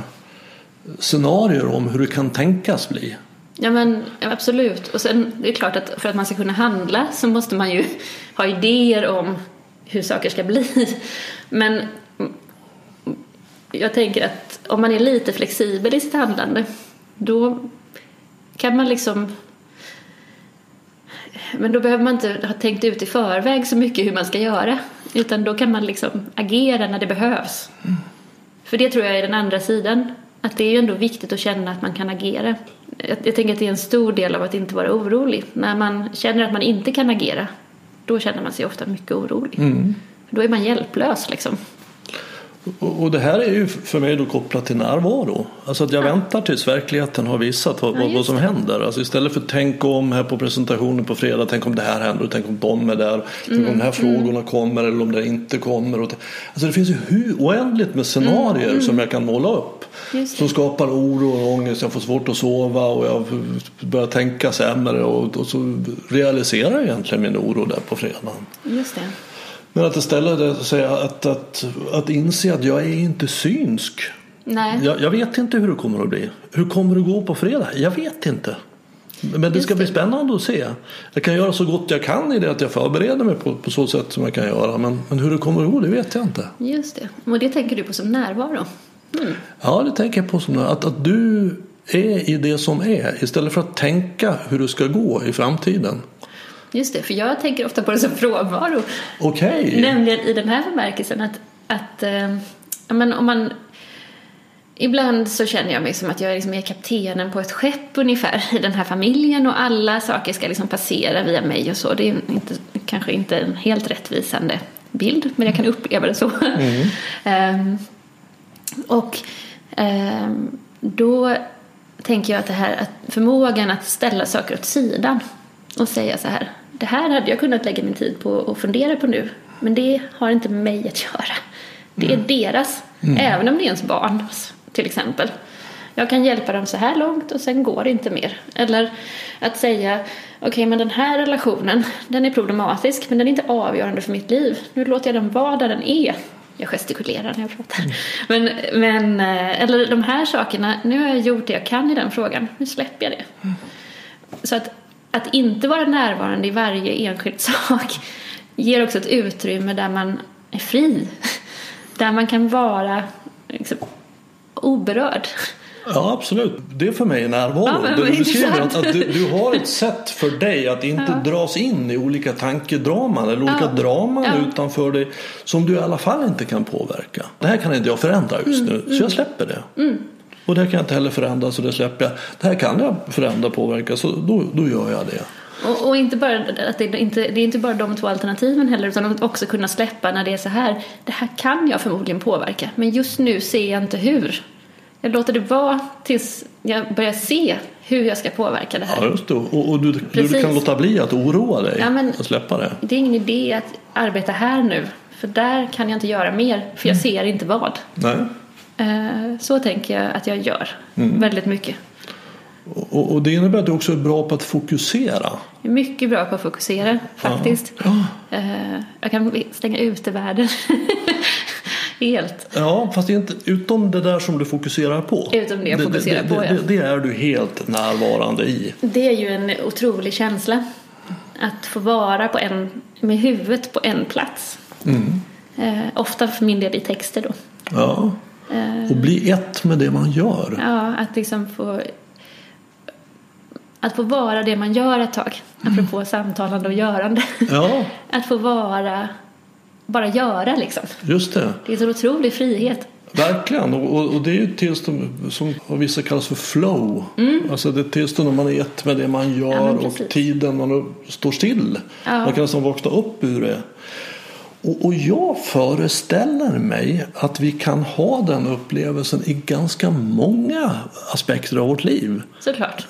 scenarier om hur det kan tänkas bli.
Ja men absolut. Och sen det är klart att för att man ska kunna handla så måste man ju ha idéer om hur saker ska bli. Men jag tänker att om man är lite flexibel i sitt handlande då kan man liksom men då behöver man inte ha tänkt ut i förväg så mycket hur man ska göra. Utan då kan man liksom agera när det behövs. För det tror jag är den andra sidan. Att det är ju ändå viktigt att känna att man kan agera. Jag, jag tänker att det är en stor del av att inte vara orolig. När man känner att man inte kan agera, då känner man sig ofta mycket orolig. Då är man hjälplös liksom.
Och det här är ju för mig då kopplat till närvaro. Alltså att jag väntar tills verkligheten har visat vad,
Ja,
vad, som händer. Alltså istället för att tänka om här på presentationen på fredag, tänk om det här händer och tänk om de är där. Tänk
Mm,
om de här frågorna kommer eller om det inte kommer. Alltså det finns ju hur oändligt med scenarier som jag kan måla upp.
Mm.
Som skapar oro och ångest, jag får svårt att sova och jag börjar tänka sämre och, och så realiserar jag egentligen min oro där på fredagen.
Just det.
Men att istället säga att, att, att inse att jag är inte synsk.
Nej.
Jag, jag vet inte hur det kommer att bli. Hur kommer det gå på fredag? Jag vet inte. Men det ska bli spännande att se. Jag kan göra så gott jag kan i det att jag förbereder mig på, på så sätt som jag kan göra. Men, men hur det kommer att gå det vet jag inte.
Just det. Och det tänker du på som närvaro. Mm.
Ja, det tänker jag på som att, att du är i det som är istället för att tänka hur det ska gå i framtiden.
Just det, för jag tänker ofta på det som frånvaro.
Okej.
Nämligen i den här bemärkelsen att, att ja, men om man Ibland så känner jag mig som att jag liksom är kaptenen på ett skepp ungefär i den här familjen och alla saker ska liksom passera via mig och så. Det är inte, kanske inte en helt rättvisande bild men jag kan uppleva det så. Ehm, och ehm, då tänker jag att det här att förmågan att ställa saker åt sidan och säga så här. Det här hade jag kunnat lägga min tid på och fundera på nu. Men det har inte med mig att göra. Det är deras. Även om det är ens barns till exempel. Jag kan hjälpa dem så här långt och sen går det inte mer. Eller att säga okej men den här relationen den är problematisk men den är inte avgörande för mitt liv. Nu låter jag den vara där den är. Jag gestikulerar när jag pratar. Men, men, eh, eller de här sakerna, nu har jag gjort det jag kan i den frågan. Nu släpper jag det. Så att, att inte vara närvarande i varje enskild sak ger också ett utrymme där man är fri. Där man kan vara liksom, oberörd.
Ja absolut, det är för mig närvaro.
Ja, men
du beskriver att, att du, du har ett sätt för dig att inte dras in i olika tankedraman eller olika
Ja.
draman
Ja.
utanför dig som du i alla fall inte kan påverka. Det här kan inte jag förändra just
Mm,
nu så jag släpper det. Och det här kan jag inte heller förändra så det släpper jag. Det här kan jag förändra och påverka så då, då gör jag det.
Och, och inte bara, att det, är inte, det är inte bara de två alternativen heller utan att också kunna släppa när det är så här. Det här kan jag förmodligen påverka men just nu ser jag inte hur. Jag låter det vara tills jag börjar se hur jag ska påverka det här.
Ja, just det. Och, och du, du kan låta bli att oroa dig
Ja, men-
och släppa det.
Det är ingen idé att arbeta här nu för där kan jag inte göra mer för jag ser inte vad.
Nej.
Eh, Så tänker jag att jag gör väldigt mycket.
Och, och det innebär att du också är bra på att fokusera.
Mycket bra på att fokusera faktiskt. Eh, Jag kan stänga ute världen helt.
Ja, fast inte utom det där som du fokuserar på.
Utom det jag fokuserar
det,
på,
det,
ja.
det, det är du helt närvarande i.
Det är ju en otrolig känsla. Att få vara på en, med huvudet på en plats. Eh, ofta för min del i texter då.
Ja. Och bli ett med det man gör.
Ja, att liksom få att få vara det man gör ett tag. Apropå samtalande och görande.
Ja,
Att få vara, bara göra liksom.
just det.
Det är en så otrolig frihet.
Verkligen, och, och, det är ju ett tillstånd som av vissa kallas för flow. Alltså det tillstånd när man är ett med det man
Mm. Ja,
gör
men
och tiden man står still.
Ja.
Man kan nästan vakna upp ur det. Och, jag föreställer mig att vi kan ha den upplevelsen i ganska många aspekter av vårt liv.
Såklart.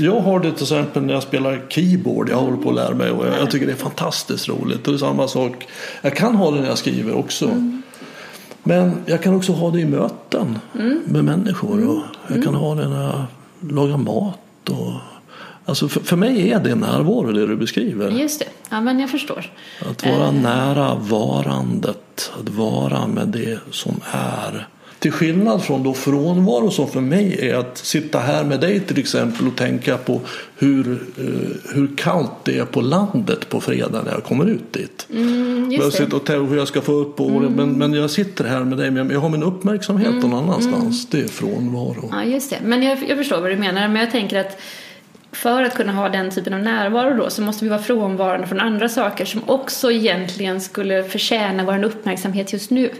Jag har det till exempel när jag spelar keyboard. Jag håller på att lära mig och jag, tycker det är fantastiskt roligt. Och det är samma sak. Jag kan ha det när jag skriver också. Men jag kan också ha det i möten med människor. Och jag kan ha det när jag lagar mat. Och, alltså för, för mig är det närvaro det du beskriver.
Just det. Ja, men jag förstår.
Att vara nära varandet. Att vara med det som är. Till skillnad från då frånvaro som för mig är att sitta här med dig till exempel och tänka på hur, eh, hur kallt det är på landet på fredag när jag kommer ut dit.
Mm,
jag sitter och tänker hur jag ska få upp året men, men jag sitter här med dig men jag har min uppmärksamhet
Mm,
någon annanstans. Det är frånvaro.
Ja, just det. Men jag, jag förstår vad du menar. Men jag tänker att för att kunna ha den typen av närvaro då så måste vi vara frånvarande från andra saker som också egentligen skulle förtjäna vår uppmärksamhet just nu.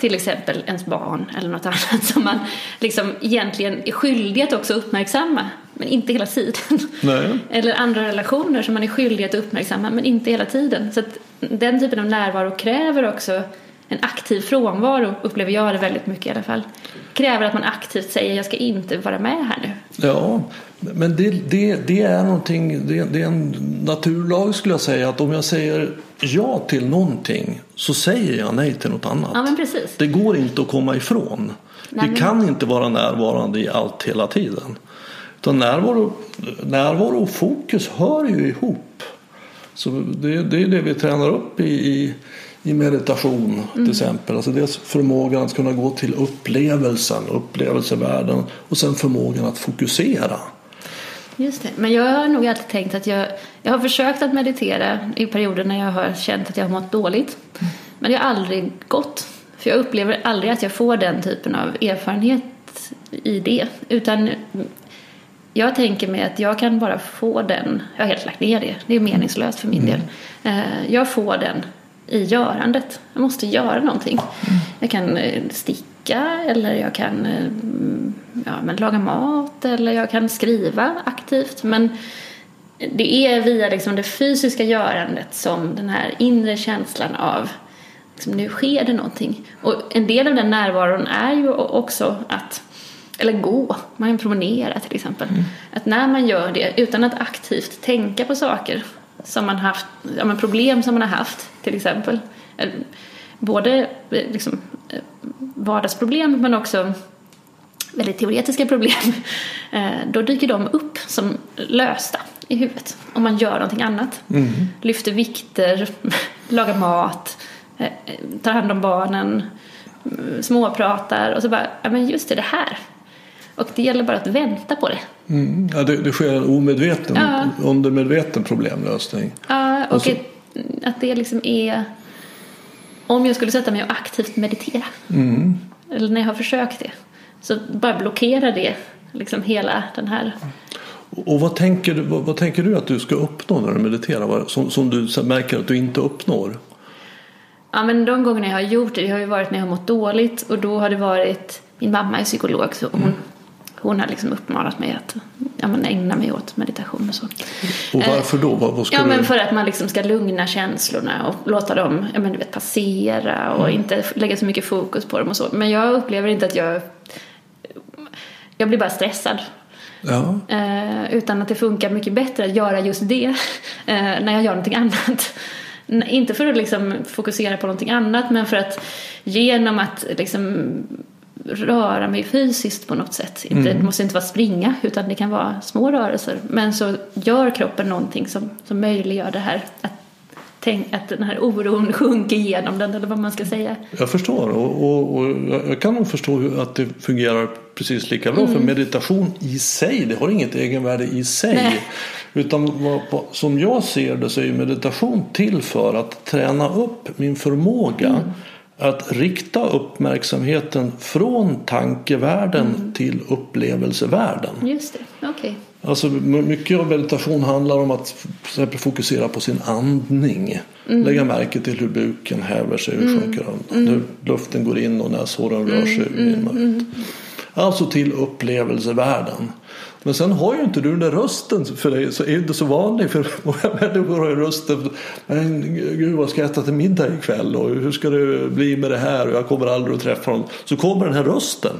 Till exempel ens barn eller något annat som man liksom egentligen är skyldig att också uppmärksamma men inte hela tiden.
Nej.
Eller andra relationer som man är skyldig att uppmärksamma men inte hela tiden. Så att den typen av närvaro kräver också en aktiv frånvaro upplever jag det väldigt mycket i alla fall. Kräver att man aktivt säger jag ska inte vara med här nu.
Ja, men det, det, det är någonting, det, det är en naturlag skulle jag säga att om jag säger ja till någonting så säger jag nej till något annat.
Ja men precis.
Det går inte att komma ifrån.
Nej, men-
kan inte vara närvarande i allt hela tiden. Utan närvaro, närvaro och fokus hör ju ihop. Så det, det är det vi tränar upp i, i, i meditation till
Mm.
exempel. Alltså dels förmågan att kunna gå till upplevelsen, upplevelsevärlden och sen förmågan att fokusera.
Just det. Men jag har nog alltid tänkt att jag, jag har försökt att meditera i perioder när jag har känt att jag har mått dåligt. Men det har aldrig gått. För jag upplever aldrig att jag får den typen av erfarenhet i det. Utan jag tänker mig att jag kan bara få den, jag har helt lagt ner det, det är meningslöst för min del. Eh, Jag får den i görandet. Jag måste göra någonting. Jag kan eh, sticka eller jag kan eh, ja, men laga mat eller jag kan skriva aktivt. Men det är via liksom det fysiska görandet som den här inre känslan av liksom, nu sker det någonting. Och en del av den närvaron är ju också att eller gå, man kan promenera till exempel. Att när man gör det utan att aktivt tänka på saker som man haft, ja, men problem som man har haft till exempel. Eller Både eh, liksom, eh, vardagsproblem men också väldigt teoretiska problem. Eh, Då dyker de upp som lösta i huvudet om man gör någonting annat. Lyfter vikter, lagar mat, eh, tar hand om barnen, mm, småpratar och så bara, ja men just det, det här. Och det gäller bara att vänta på det.
Mm. Ja, det, det sker en omedveten,
Ja.
undermedveten problemlösning.
Ja, och
Och så-
att, att det liksom är... Om jag skulle sätta mig och aktivt meditera,
Mm.
eller när jag har försökt det, så bara blockerar det liksom hela den här...
Och vad tänker, du, vad, vad tänker du att du ska uppnå när du mediterar? Som, som du märker att du inte uppnår?
Ja, men de gångerna jag har gjort det, det har ju varit när jag har mått dåligt och då har det varit... Min mamma är psykolog så hon, hon har liksom uppmanat mig att ja, men ägna mig åt meditation och så.
Och varför då? Vad,
Ja, men för att man liksom ska lugna känslorna och låta dem ja, men du vet, passera och inte lägga så mycket fokus på dem och så. Men jag upplever inte att jag... Jag blir bara stressad.
Ja.
Eh, utan att det funkar mycket bättre att göra just det eh, när jag gör någonting annat. Inte för att liksom fokusera på någonting annat men för att genom att liksom röra mig fysiskt på något sätt. Inte, Det måste inte vara springa utan det kan vara små rörelser. Men så gör kroppen någonting som, som möjliggör det här. Att, tänk, att den här oron sjunker igenom den eller vad man ska säga.
Jag förstår och, och, och jag kan nog förstå att det fungerar precis lika bra. För meditation i sig, det har inget egenvärde i sig.
Nej.
Utan vad, vad, som jag ser det så är meditation till för att träna upp min förmåga att rikta uppmärksamheten från tankevärlden till upplevelsevärlden.
Just det, okej.
Alltså, mycket av meditation handlar om att fokusera på sin andning. Mm. Lägga märke till hur buken häver sig och mm. sjunker undan. Mm. Hur luften går in och näshåren rör sig mm. in och ut. Alltså till upplevelsevärlden. Men sen har ju inte du den där rösten för dig så är det inte så vanligt för många människor har ju rösten men gud vad ska jag äta till middag ikväll och hur ska det bli med det här och jag kommer aldrig att träffa någon. Så kommer den här rösten.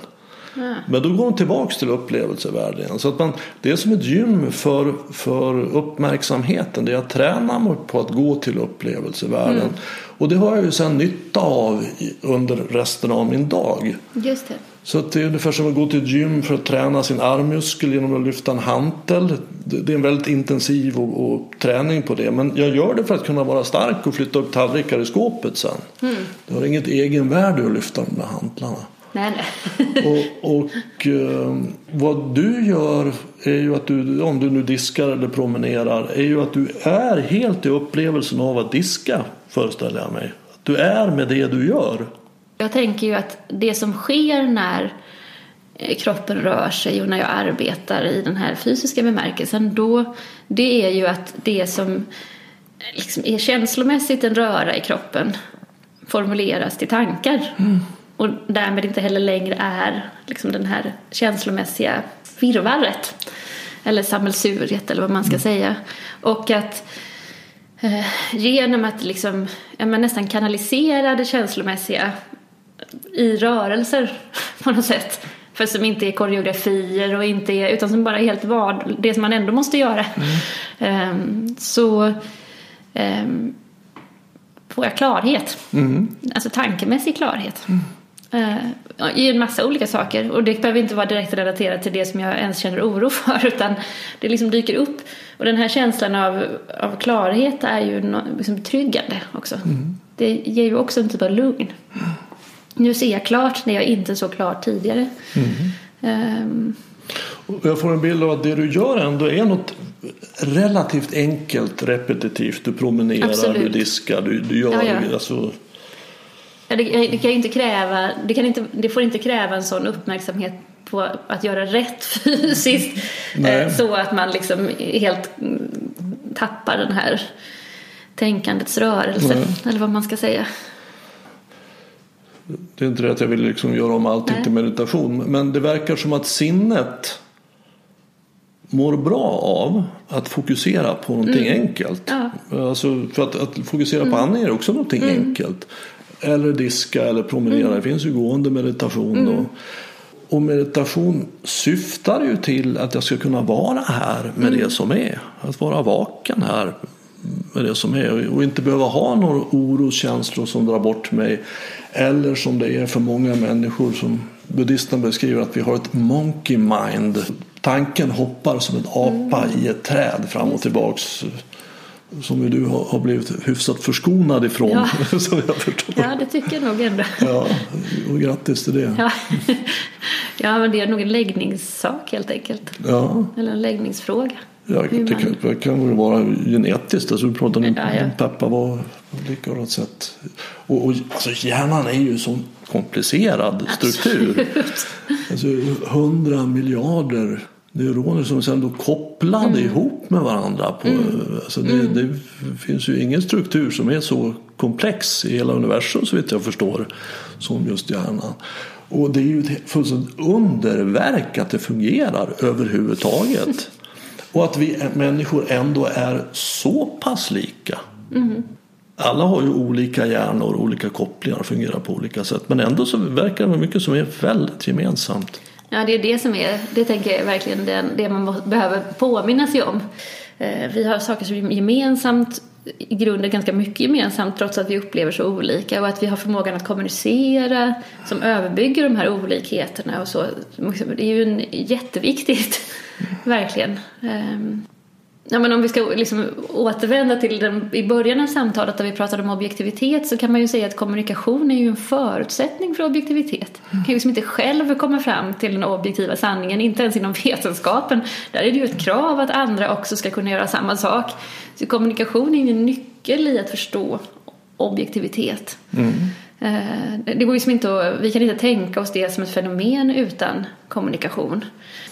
Mm. Men då går de tillbaks till upplevelsevärlden. Så att man, det är som ett gym för, för uppmärksamheten. Det är att träna mig på att gå till upplevelsevärlden. Mm. Och det har jag ju sen nytta av under resten av min dag.
Just det.
Så det är ungefär som att gå till ett gym för att träna sin armmuskel genom att lyfta en hantel. Det är en väldigt intensiv och, och, träning på det. Men jag gör det för att kunna vara stark och flytta upp tallrikar i skåpet sen. Mm. Det har inget egenvärde att lyfta de där hantlarna.
Nej, nej.
och, och eh, vad du gör är ju att du, om du nu diskar eller promenerar, är ju att du är helt i upplevelsen av att diska, föreställer jag mig. Att du är med det du gör.
Jag tänker ju att det som sker när eh, kroppen rör sig och när jag arbetar i den här fysiska bemärkelsen då det är ju att det som liksom är känslomässigt en röra i kroppen formuleras till tankar. Mm. Och därmed inte heller längre är liksom den här känslomässiga virrvarret. Eller sammelsuriet eller vad man ska mm. säga. Och att eh, genom att liksom, ja, nästan kanalisera det känslomässiga i rörelser på något sätt. För som inte är koreografier och inte är, utan som bara är helt vad, det som man ändå måste göra. Mm. Um, så um, får jag klarhet. Mm. Alltså tankemässig klarhet. Mm. Uh, I en massa olika saker. Och det behöver inte vara direkt relaterat till det som jag ens känner oro för. Utan det liksom dyker upp. Och den här känslan av, av klarhet är ju no, liksom betryggande också. Mm. Det ger ju också en typ av lugn. Nu ser jag klart när jag inte såg klart tidigare. Mm. Um.
Jag får en bild av att det du gör ändå är något relativt enkelt, repetitivt. Du promenerar, Absolut. du diskar, du, du gör... Ja, ja. Alltså...
Ja, det, det, kan inte kräva, det, kan inte, det får inte kräva en sån uppmärksamhet på att göra rätt fysiskt eh, så att man liksom helt tappar den här tänkandets rörelse Nej. eller vad man ska säga.
Det är inte det att jag vill liksom göra om allting Nej. till meditation. Men det verkar som att sinnet mår bra av att fokusera på någonting mm. enkelt. Ja. Alltså för att, att fokusera mm. på andning är också någonting mm. enkelt. Eller diska eller promenera. Mm. Det finns ju gående meditation. Mm. Och, och meditation syftar ju till att jag ska kunna vara här med mm. det som är. Att vara vaken här med det som är och inte behöva ha några oroskänslor som drar bort mig. Eller som det är för många människor som buddhisterna beskriver att vi har ett monkey mind. Tanken hoppar som en apa mm. i ett träd fram och tillbaks. Som ju du har blivit hyfsat förskonad ifrån. Ja, som jag förstår.
ja det tycker jag nog ändå.
Ja, och grattis till det.
Ja. ja, men det är nog en läggningssak helt enkelt. Ja. Eller en läggningsfråga.
Ja, det kan, det kan väl vara genetiskt. Alltså, du pratar om ja, ja. Peppa var likadant sätt. Och, och, alltså, hjärnan är ju en sån komplicerad struktur. alltså, hundra miljarder neuroner som sen då kopplade mm. ihop med varandra. På, mm. alltså det, mm. det, finns ju ingen struktur som är så komplex i hela universum så vitt jag förstår som just hjärnan. Och det är ju ett fullständigt underverk att det fungerar överhuvudtaget. Och att vi människor ändå är så pass lika. Mm. Alla har ju olika hjärnor, olika kopplingar och fungerar på olika sätt. Men ändå så verkar det vara mycket som är väldigt gemensamt.
Ja, det är det som är, det tänker jag är verkligen det, det man behöver påminna sig om. Eh, vi har saker som är gemensamt, i grunden ganska mycket gemensamt trots att vi upplever så olika och att vi har förmågan att kommunicera som överbygger de här olikheterna och så. Det är ju en jätteviktigt Verkligen. Ehm, Ja, men om vi ska liksom återvända till den, i början av samtalet där vi pratade om objektivitet så kan man ju säga att kommunikation är ju en förutsättning för objektivitet. Man kan ju liksom inte själv komma fram till den objektiva sanningen, inte ens inom vetenskapen. Där är det ju ett krav att andra också ska kunna göra samma sak. Så kommunikation är ju en nyckel i att förstå objektivitet. Mm. Eh, det går liksom inte att, vi kan inte tänka oss det som ett fenomen utan kommunikation.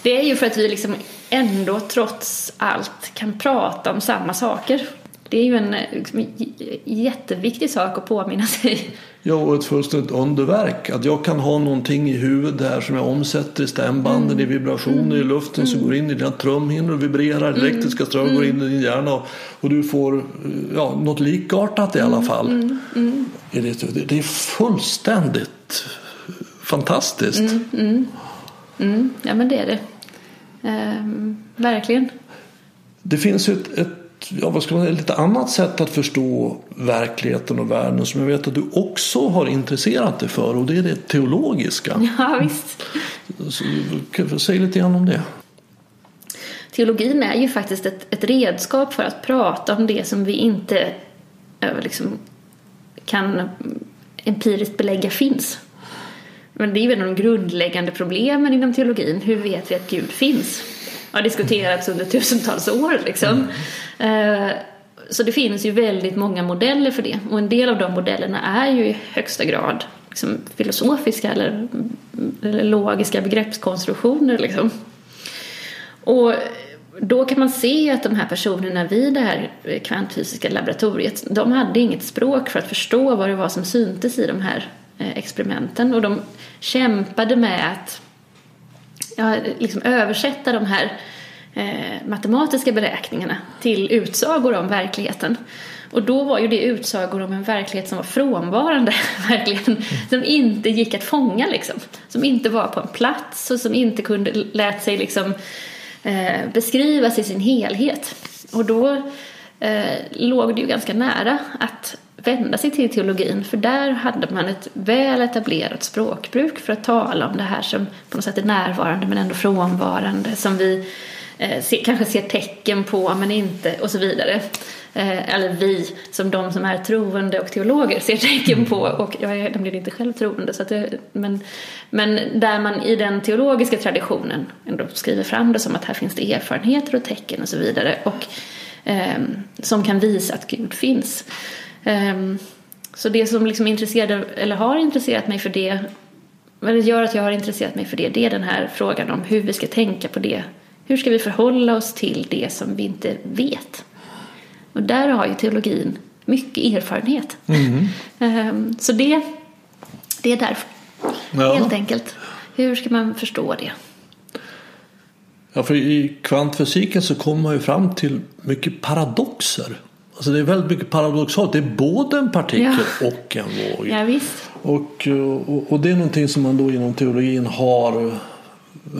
Det är ju för att vi liksom ändå trots allt kan prata om samma saker. Det är ju en liksom, jätteviktig sak att påminna sig.
Ja, och ett fullständigt underverk. Att jag kan ha någonting i huvudet där som jag omsätter i stämbanden, mm. i vibrationer mm. i luften mm. som går in i dina trumhinnor och vibrerar. Mm. Elektriska ström går in i din hjärna och, och du får ja, något likartat i alla mm. fall. Mm. Mm. Det, det är fullständigt fantastiskt.
Ja, men det är det. Ehm, verkligen.
Det finns ett, ett ja, vad ska man säga, lite annat sätt att förstå verkligheten och världen som jag vet att du också har intresserat dig för och det är det teologiska.
Ja, visst.
Så, säg lite grann om det.
Teologin är ju faktiskt ett, ett redskap för att prata om det som vi inte liksom, kan empiriskt belägga finns. Men det är ju en av de grundläggande problemen inom teologin. Hur vet vi att Gud finns? har diskuterats under tusentals år. Liksom. Eh, så det finns ju väldigt många modeller för det och en del av de modellerna är ju i högsta grad liksom, filosofiska eller, eller, logiska begreppskonstruktioner. Liksom. Och då kan man se att de här personerna vid det här kvantfysiska laboratoriet, de hade inget språk för att förstå vad det var som syntes i de här eh, experimenten och de kämpade med att ja, liksom översätta de här eh, matematiska beräkningarna till utsagor om verkligheten. Och då var ju det utsagor om en verklighet som var frånvarande, verkligheten, som inte gick att fånga liksom. Som inte var på en plats och som inte kunde, lät sig liksom eh, beskrivas i sin helhet. Och då eh, låg det ju ganska nära att vända sig till teologin för där hade man ett väl etablerat språkbruk för att tala om det här som på något sätt är närvarande men ändå frånvarande som vi eh, se, kanske ser tecken på men inte och så vidare. Eh, eller vi som de som är troende och teologer ser tecken på och jag är nämligen inte själv troende så att det, men, men där man i den teologiska traditionen ändå skriver fram det som att här finns det erfarenheter och tecken och så vidare och eh, som kan visa att Gud finns. Um, så det som liksom intresserade, eller har intresserat mig för det, eller gör att jag har intresserat mig för det, det är den här frågan om hur vi ska tänka på det. Hur ska vi förhålla oss till det som vi inte vet? Och där har ju teologin mycket erfarenhet. Mm. Um, så det, det är därför, ja. helt enkelt. Hur ska man förstå det?
Ja, för i kvantfysiken så kommer man ju fram till mycket paradoxer. Alltså det är väldigt mycket paradoxalt. Det är både en partikel ja. och en våg.
Ja.
Och, och, och, det är någonting som man då inom teologin har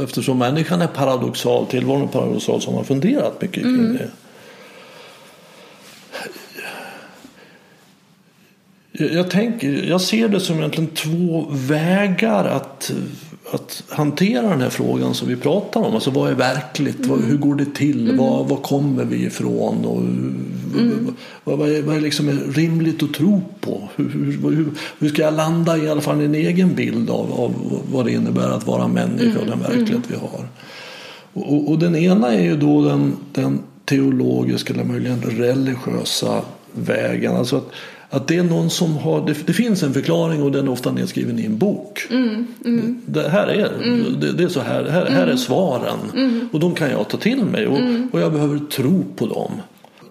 eftersom människan är paradoxal, tillvaron är paradoxal, så har man funderat mycket kring mm. det. Jag, tänker, jag ser det som egentligen två vägar att att hantera den här frågan som vi pratar om. Alltså vad är verkligt? Mm. hur går det till? Mm. Var, var kommer vi ifrån? Och, mm. vad, vad, är, vad är liksom rimligt att tro på? Hur, hur, hur, ska jag landa i alla fall en egen bild av, av vad det innebär att vara människa och den mm. verklighet vi har? Och, och, den ena är ju då den, den teologiska eller möjligen religiösa vägen. Alltså att, att det är någon som har, det, det, finns en förklaring och den är ofta nedskriven i en bok. Mm, mm. Det, här är, mm. det, det, är så här, här, här är mm. svaren mm. och de kan jag ta till mig och, mm. och jag behöver tro på dem.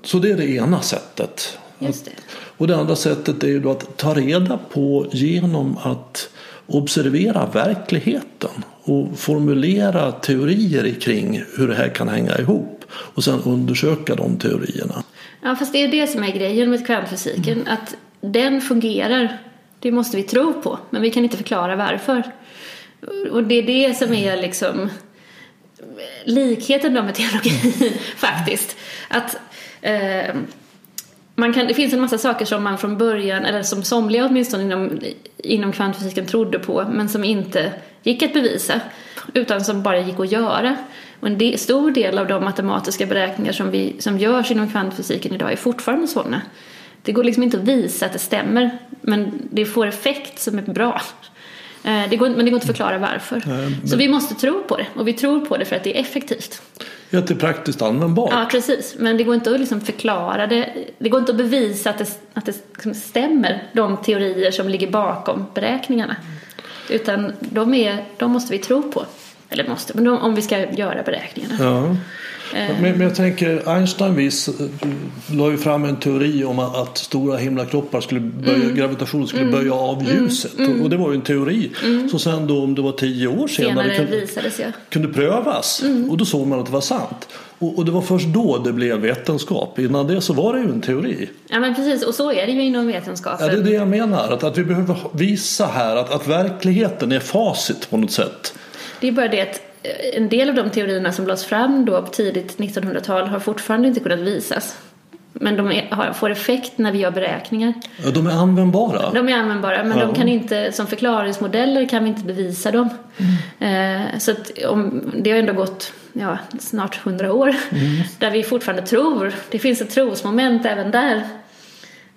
Så det är det ena sättet.
Det.
Och det andra sättet är ju då att ta reda på genom att observera verkligheten och formulera teorier kring hur det här kan hänga ihop och sen undersöka de teorierna.
Ja, fast det är det som är grejen med kvantfysiken. Mm. Att den fungerar, det måste vi tro på. Men vi kan inte förklara varför. Och det är det som är liksom likheten då med teologi faktiskt. Att eh, man kan, det finns en massa saker som man från början, eller som somliga åtminstone inom, inom kvantfysiken trodde på, men som inte gick att bevisa, utan som bara gick att göra. Och en del, stor del av de matematiska beräkningar som, vi, som görs inom kvantfysiken idag är fortfarande sådana. Det går liksom inte att visa att det stämmer, men det får effekt som är bra. Eh, det går, men det går inte att förklara varför. Nej, men... Så vi måste tro på det, och vi tror på det för att det är effektivt.
Att det är praktiskt användbart.
Ja, precis. Men det går inte att liksom förklara det. Det går inte att bevisa att det, att det liksom stämmer, de teorier som ligger bakom beräkningarna. Utan de, är, de måste vi tro på. Eller måste, men om vi ska göra beräkningarna.
Ja. Men, men jag tänker, Einstein vis, la ju fram en teori om att, stora himlakroppar skulle böja,
Mm.
gravitationen skulle böja av ljuset. Och, och det var ju en teori som sen då om det var tio år senare,
Mm. Senare
kunde,
visades jag.
kunde prövas.
Mm.
Och då såg man att det var sant. Och, och det var först då det blev vetenskap. Innan det så var det ju en teori.
Ja, men precis. Och så är det ju inom
Ja,
vetenskapen.
det är det jag menar. Att, att vi behöver visa här att, att verkligheten är facit på något sätt.
Det är bara det att eh, en del av de teorierna som lades fram då på tidigt 1900-tal har fortfarande inte kunnat visas. Men de är, får effekt när vi gör beräkningar.
De är användbara.
De är användbara men
Ja.
de kan inte, som förklaringsmodeller kan vi inte bevisa dem. Eh, så att om, det har ändå gått ja, snart hundra år där vi fortfarande tror. Det finns ett trosmoment även där.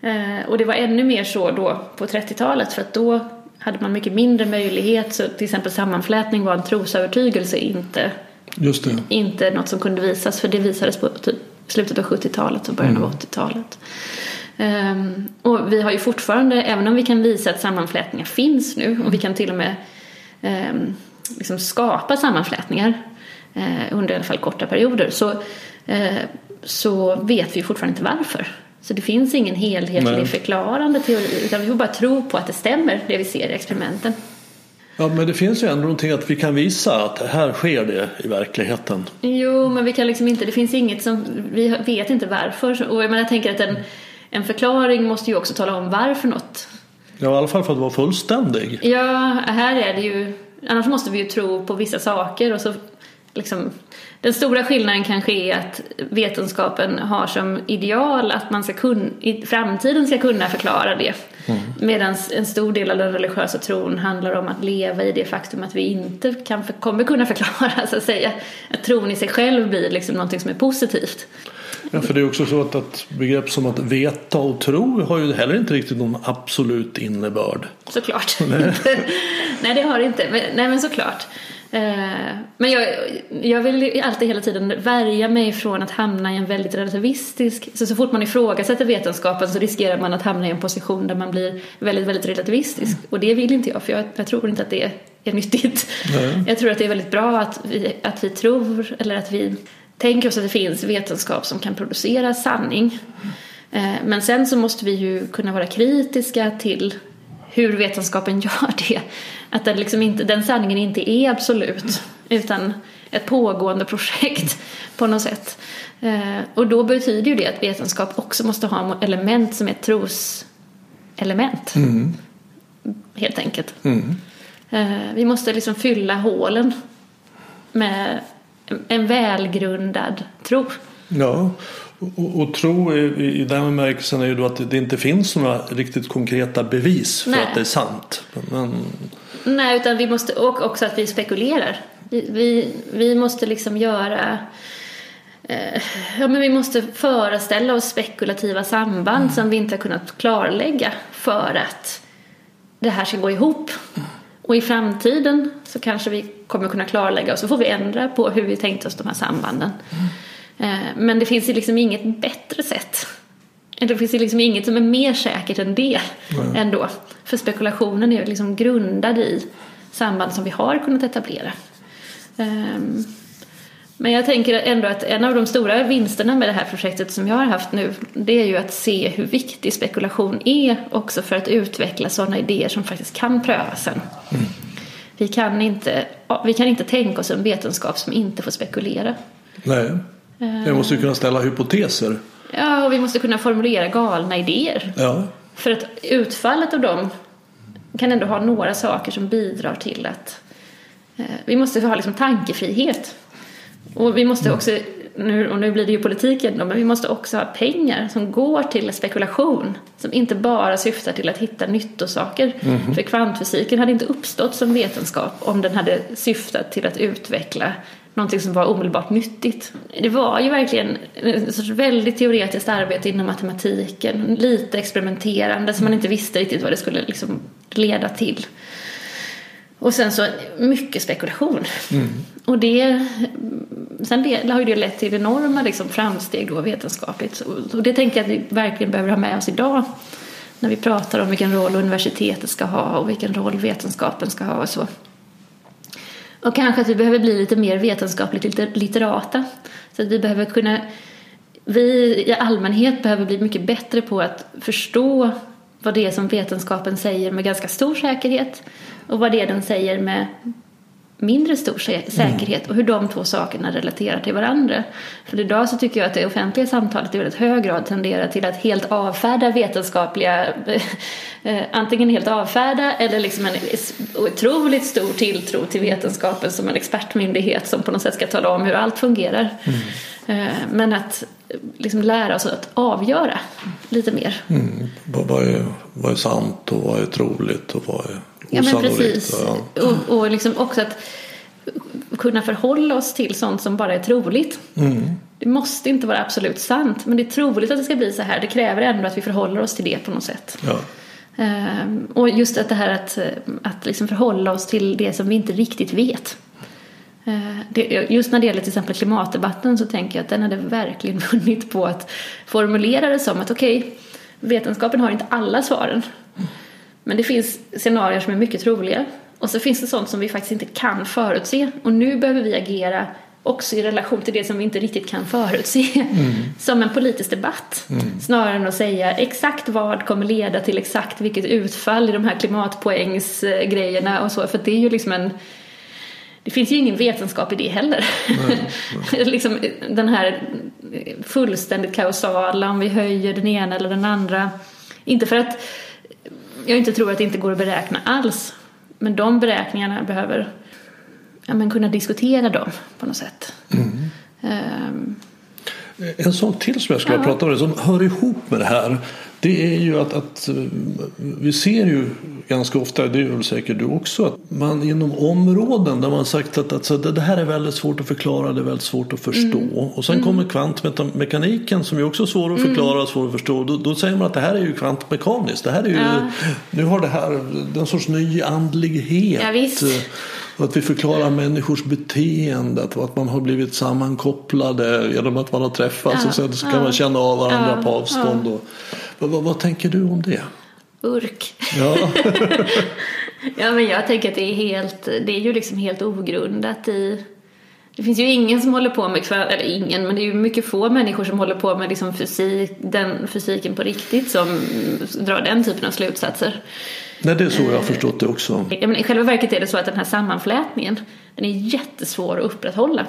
Eh, och det var ännu mer så då på 30-talet för att då hade man mycket mindre möjlighet. Så till exempel sammanflätning var en trosövertygelse, inte,
Just det.
inte något som kunde visas. För det visades på typ slutet av 70-talet och början av 80-talet. Ehm, och vi har ju fortfarande, även om vi kan visa att sammanflätningar finns nu och vi kan till och med ehm, liksom skapa sammanflätningar eh, under i alla fall korta perioder så, eh, så vet vi fortfarande inte varför. Så det finns ingen helhetlig
Nej.
förklarande teori utan vi får bara tro på att det stämmer det vi ser i experimenten.
Ja, men det finns ju ändå någonting att vi kan visa att här sker det i verkligheten.
Jo, men vi kan liksom inte, det finns inget som, vi vet inte varför. Och jag, menar, jag tänker att en, en förklaring måste ju också tala om varför något.
Ja, i alla fall för att vara fullständig.
Ja, här är det ju, annars måste vi ju tro på vissa saker och så liksom den stora skillnaden kanske är att vetenskapen har som ideal att man ska kun, i framtiden ska kunna förklara det. Medan en stor del av den religiösa tron handlar om att leva i det faktum att vi inte kan, kommer kunna förklara, så att säga. Att tron i sig själv blir liksom någonting som är positivt.
Ja, för det är också så att, att begrepp som att veta och tro har ju heller inte riktigt någon absolut innebörd.
Såklart. Nej, det har det inte. Men, nej, men såklart. Eh, Men jag, jag vill alltid hela tiden värja mig från att hamna i en väldigt relativistisk... Så, så fort man ifrågasätter vetenskapen så riskerar man att hamna i en position där man blir väldigt, väldigt relativistisk. Och det vill inte jag, för jag, jag tror inte att det är nyttigt.
Nej.
Jag tror att det är väldigt bra att vi, att vi tror, eller att vi tänker oss att det finns vetenskap som kan producera sanning. Eh, Men sen så måste vi ju kunna vara kritiska till hur vetenskapen gör det. Att den, liksom inte, den sanningen inte är absolut utan ett pågående projekt på något sätt. Eh, Och då betyder ju det att vetenskap också måste ha element som är troselement. Helt enkelt. Eh, Vi måste liksom fylla hålen med en välgrundad tro.
Ja, och, och tro i, i den bemärkelsen är ju då att det inte finns några riktigt konkreta bevis för
Nej.
att det är sant. Men,
Nej, utan vi måste, och också att vi spekulerar. Vi, vi, vi måste liksom göra... Eh, ja, men vi måste föreställa oss spekulativa samband som vi inte har kunnat klarlägga för att det här ska gå ihop. Och i framtiden så kanske vi kommer kunna klarlägga och så får vi ändra på hur vi tänkt oss de här sambanden. Eh, men det finns ju liksom inget bättre sätt. Det finns ju liksom inget som är mer säkert än det ändå. För spekulationen är ju liksom grundad i samband som vi har kunnat etablera. Ehm, Men jag tänker ändå att en av de stora vinsterna med det här projektet som jag har haft nu det är ju att se hur viktig spekulation är också för att utveckla sådana idéer som faktiskt kan prövas sen. Vi, kan inte, vi kan inte tänka oss en vetenskap som inte får spekulera.
nej, jag måste ju kunna ställa hypoteser.
Ja, och vi måste kunna formulera galna idéer.
Ja,
För att utfallet av dem kan ändå ha några saker som bidrar till att eh, vi måste ha liksom tankefrihet. Och vi måste också, nu, och nu blir det ju politiken då, men vi måste också ha pengar som går till spekulation. Som inte bara syftar till att hitta nyttosaker. För kvantfysiken hade inte uppstått som vetenskap om den hade syftat till att utveckla någonting som var omedelbart nyttigt. Det var ju verkligen ett sorts väldigt teoretiskt arbete inom matematiken. Lite experimenterande som man inte visste riktigt vad det skulle liksom leda till. Och sen så mycket spekulation. Och det sen det, har ju det lett till enorma liksom, framsteg då vetenskapligt. Och det tänker jag att vi verkligen behöver ha med oss idag när vi pratar om vilken roll universitetet ska ha och vilken roll vetenskapen ska ha och så. Och kanske att vi behöver bli lite mer vetenskapligt litterata. Så att vi behöver kunna, vi i allmänhet behöver bli mycket bättre på att förstå vad det är som vetenskapen säger med ganska stor säkerhet och vad det är den säger med mindre stor säkerhet och hur de två sakerna relaterar till varandra. För idag så tycker jag att det offentliga samtalet i väldigt hög grad tenderar till att helt avfärda vetenskapliga, eh, antingen helt avfärda eller liksom en otroligt stor tilltro till vetenskapen som en expertmyndighet som på något sätt ska tala om hur allt fungerar. Mm. Men att liksom lära oss att avgöra lite mer.
Mm. Vad, är, vad är sant och vad är troligt och vad är
Ja men precis. Ja. Och, och liksom också att kunna förhålla oss till sånt som bara är troligt. Mm. Det måste inte vara absolut sant men det är troligt att det ska bli så här. Det kräver ändå att vi förhåller oss till det på något sätt. Ja. Um, och just att det här att, att liksom förhålla oss till det som vi inte riktigt vet. Uh, det, just när det gäller till exempel klimatdebatten så tänker jag att den hade verkligen vunnit på att formulera det som att okej, okay, vetenskapen har inte alla svaren. Men det finns scenarier som är mycket troliga. Och så finns det sånt som vi faktiskt inte kan förutse. Och nu behöver vi agera också i relation till det som vi inte riktigt kan förutse. Mm. Som en politisk debatt. Mm. Snarare än att säga exakt vad kommer leda till exakt vilket utfall i de här klimatpoängsgrejerna och så. För det är ju liksom en det finns ju ingen vetenskap i det heller. Nej, nej. liksom den här fullständigt kausala, om vi höjer den ena eller den andra. Inte för att jag inte tror att det inte går att beräkna alls. Men de beräkningarna behöver ja, men kunna diskutera dem på något sätt. Mm. Um,
en sak till som jag skulle ja. prata om som hör ihop med det här. Det är ju att, att vi ser ju ganska ofta, det är väl säkert du också, att man inom områden där man sagt att, att det här är väldigt svårt att förklara, det är väldigt svårt att förstå. Mm. Och sen mm. kommer kvantmekaniken som är också svår att förklara och mm. svår att förstå. Då, då, säger man att det här är ju kvantmekaniskt. Det här är ju, ja. Nu har det här en sorts ny andlighet. Ja, att vi förklarar människors beteende, att man har blivit sammankopplade genom att man har träffats ja, och sen så kan ja, man känna av varandra ja, på avstånd. Och, vad, vad, vad, tänker du om det?
Urk. Ja. ja men jag tänker att det är helt, det är ju liksom helt ogrundat i det finns ju ingen som håller på med, eller ingen, men det är ju mycket få människor som håller på med liksom fysik, den fysiken på riktigt som drar den typen av slutsatser.
Nej, det är så jag har förstått det också.
Men I själva verket är det så att den här sammanflätningen, den är jättesvår att upprätthålla.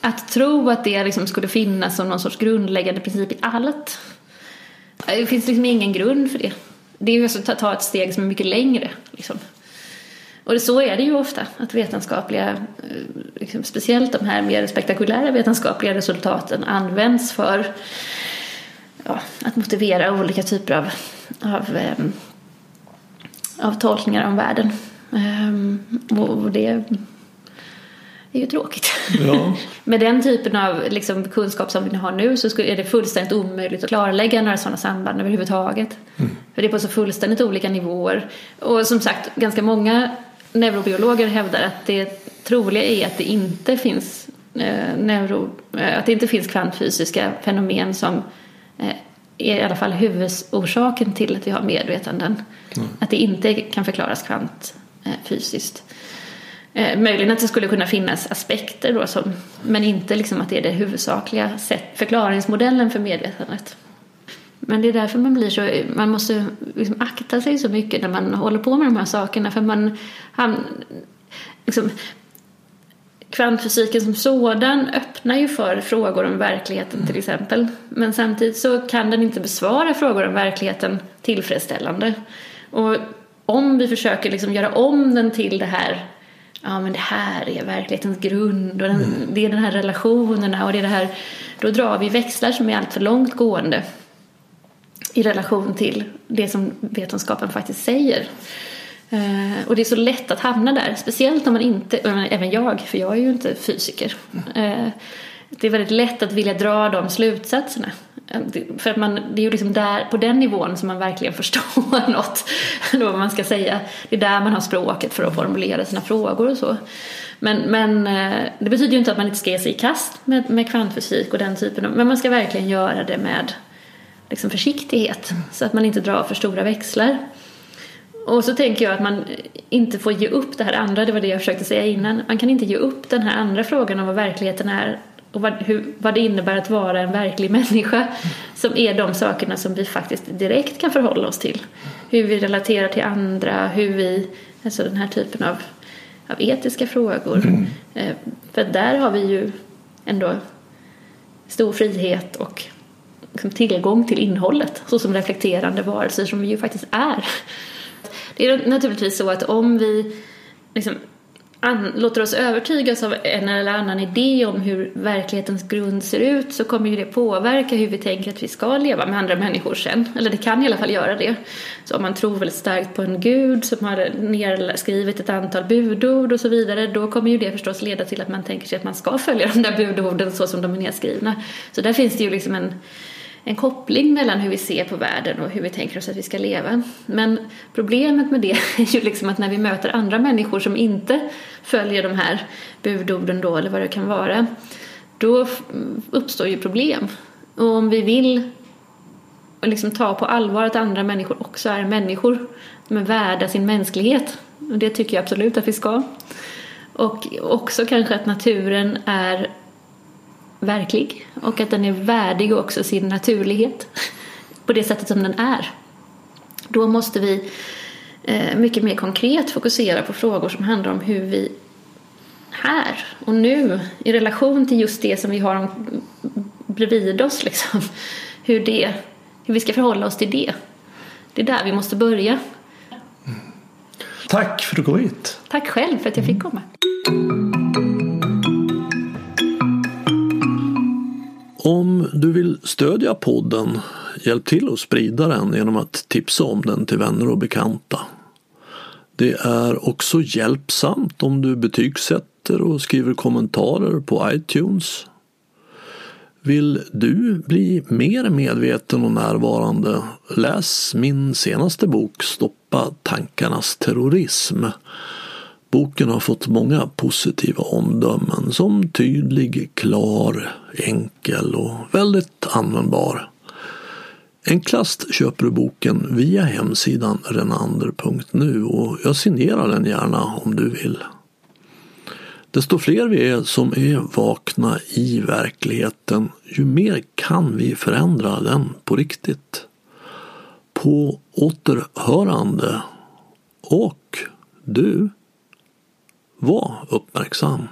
Att tro att det liksom skulle finnas som någon sorts grundläggande princip i allt. Det finns liksom ingen grund för det. Det är ju alltså att ta ett steg som är mycket längre. Liksom. Och så är det ju ofta, att vetenskapliga, eh, liksom speciellt de här mer spektakulära vetenskapliga resultaten används för ja, att motivera olika typer av, av, eh, av tolkningar om världen. Ehm, och det är ju tråkigt. Ja. Med den typen av liksom, kunskap som vi har nu så är det fullständigt omöjligt att klarlägga några sådana samband överhuvudtaget. Mm. För det är på så fullständigt olika nivåer. Och som sagt, ganska många neurobiologer hävdar att det troliga är att det inte finns eh, neuro, eh, att det inte finns kvantfysiska fenomen som eh, är i alla fall huvudorsaken till att vi har medvetanden. Mm. Att det inte kan förklaras kvantfysiskt. Eh, eh, möjligen att det skulle kunna finnas aspekter då som, men inte liksom att det är det huvudsakliga sätt, förklaringsmodellen för medvetandet. Men det är därför man blir så, man måste liksom akta sig så mycket när man håller på med de här sakerna för man, han, liksom, kvantfysiken som sådan öppnar ju för frågor om verkligheten till exempel. Men samtidigt så kan den inte besvara frågor om verkligheten tillfredsställande. Och om vi försöker liksom göra om den till det här ja men det här är verklighetens grund och den, mm. det är den här relationerna och det är det här, då drar vi växlar som är alltför långt gående i relation till det som vetenskapen faktiskt säger. Uh, och det är så lätt att hamna där, speciellt om man inte, även jag, för jag är ju inte fysiker. Uh, det är väldigt lätt att vilja dra de slutsatserna. Eh, för att man, det är ju liksom där, på den nivån som man verkligen förstår något, eller vad man ska säga. Det är där man har språket för att formulera sina frågor och så. Men, men eh, det betyder ju inte att man inte ska ge sig i kast med, med kvantfysik och den typen av, men man ska verkligen göra det med liksom försiktighet så att man inte drar för stora växlar. Och så tänker jag att man inte får ge upp det här andra, det var det jag försökte säga innan. Man kan inte ge upp den här andra frågan om vad verkligheten är och vad, hur, vad det innebär att vara en verklig människa som är de sakerna som vi faktiskt direkt kan förhålla oss till. Hur vi relaterar till andra, hur vi, alltså den här typen av, av etiska frågor. Mm. Eh, för där har vi ju ändå stor frihet och liksom tillgång till innehållet så som reflekterande varelser som vi ju faktiskt är. Det är naturligtvis så att om vi liksom an, låter oss övertygas av en eller annan idé om hur verklighetens grund ser ut så kommer ju det påverka hur vi tänker att vi ska leva med andra människor sen. Eller det kan i alla fall göra det. Så om man tror väldigt starkt på en gud som har nerskrivit ett antal budord och så vidare då kommer ju det förstås leda till att man tänker sig att man ska följa de där budorden så som de är nedskrivna. Så där finns det ju liksom en en koppling mellan hur vi ser på världen och hur vi tänker oss att vi ska leva. Men problemet med det är ju liksom att när vi möter andra människor som inte följer de här budorden då, eller vad det kan vara, då uppstår ju problem. Och om vi vill liksom ta på allvar att andra människor också är människor, de är värda sin mänsklighet, och det tycker jag absolut att vi ska. Och också kanske att naturen är verklig och att den är värdig också sin naturlighet på det sättet som den är. Då måste vi eh, mycket mer konkret fokusera på frågor som handlar om hur vi här och nu i relation till just det som vi har bredvid oss liksom, hur, det, hur vi ska förhålla oss till det. Det är där vi måste börja.
Tack för att du kom hit.
Tack själv för att jag fick komma.
Om du vill stödja podden, hjälp till att sprida den genom att tipsa om den till vänner och bekanta. Det är också hjälpsamt om du betygsätter och skriver kommentarer på iTunes. Vill du bli mer medveten och närvarande? Läs min senaste bok Stoppa tankarnas terrorism Boken har fått många positiva omdömen som tydlig, klar, enkel och väldigt användbar. Enklast köper du boken via hemsidan renander.nu och jag signerar den gärna om du vill. Desto fler vi är som är vakna i verkligheten, ju mer kan vi förändra den på riktigt. På återhörande. Och du var uppmärksam.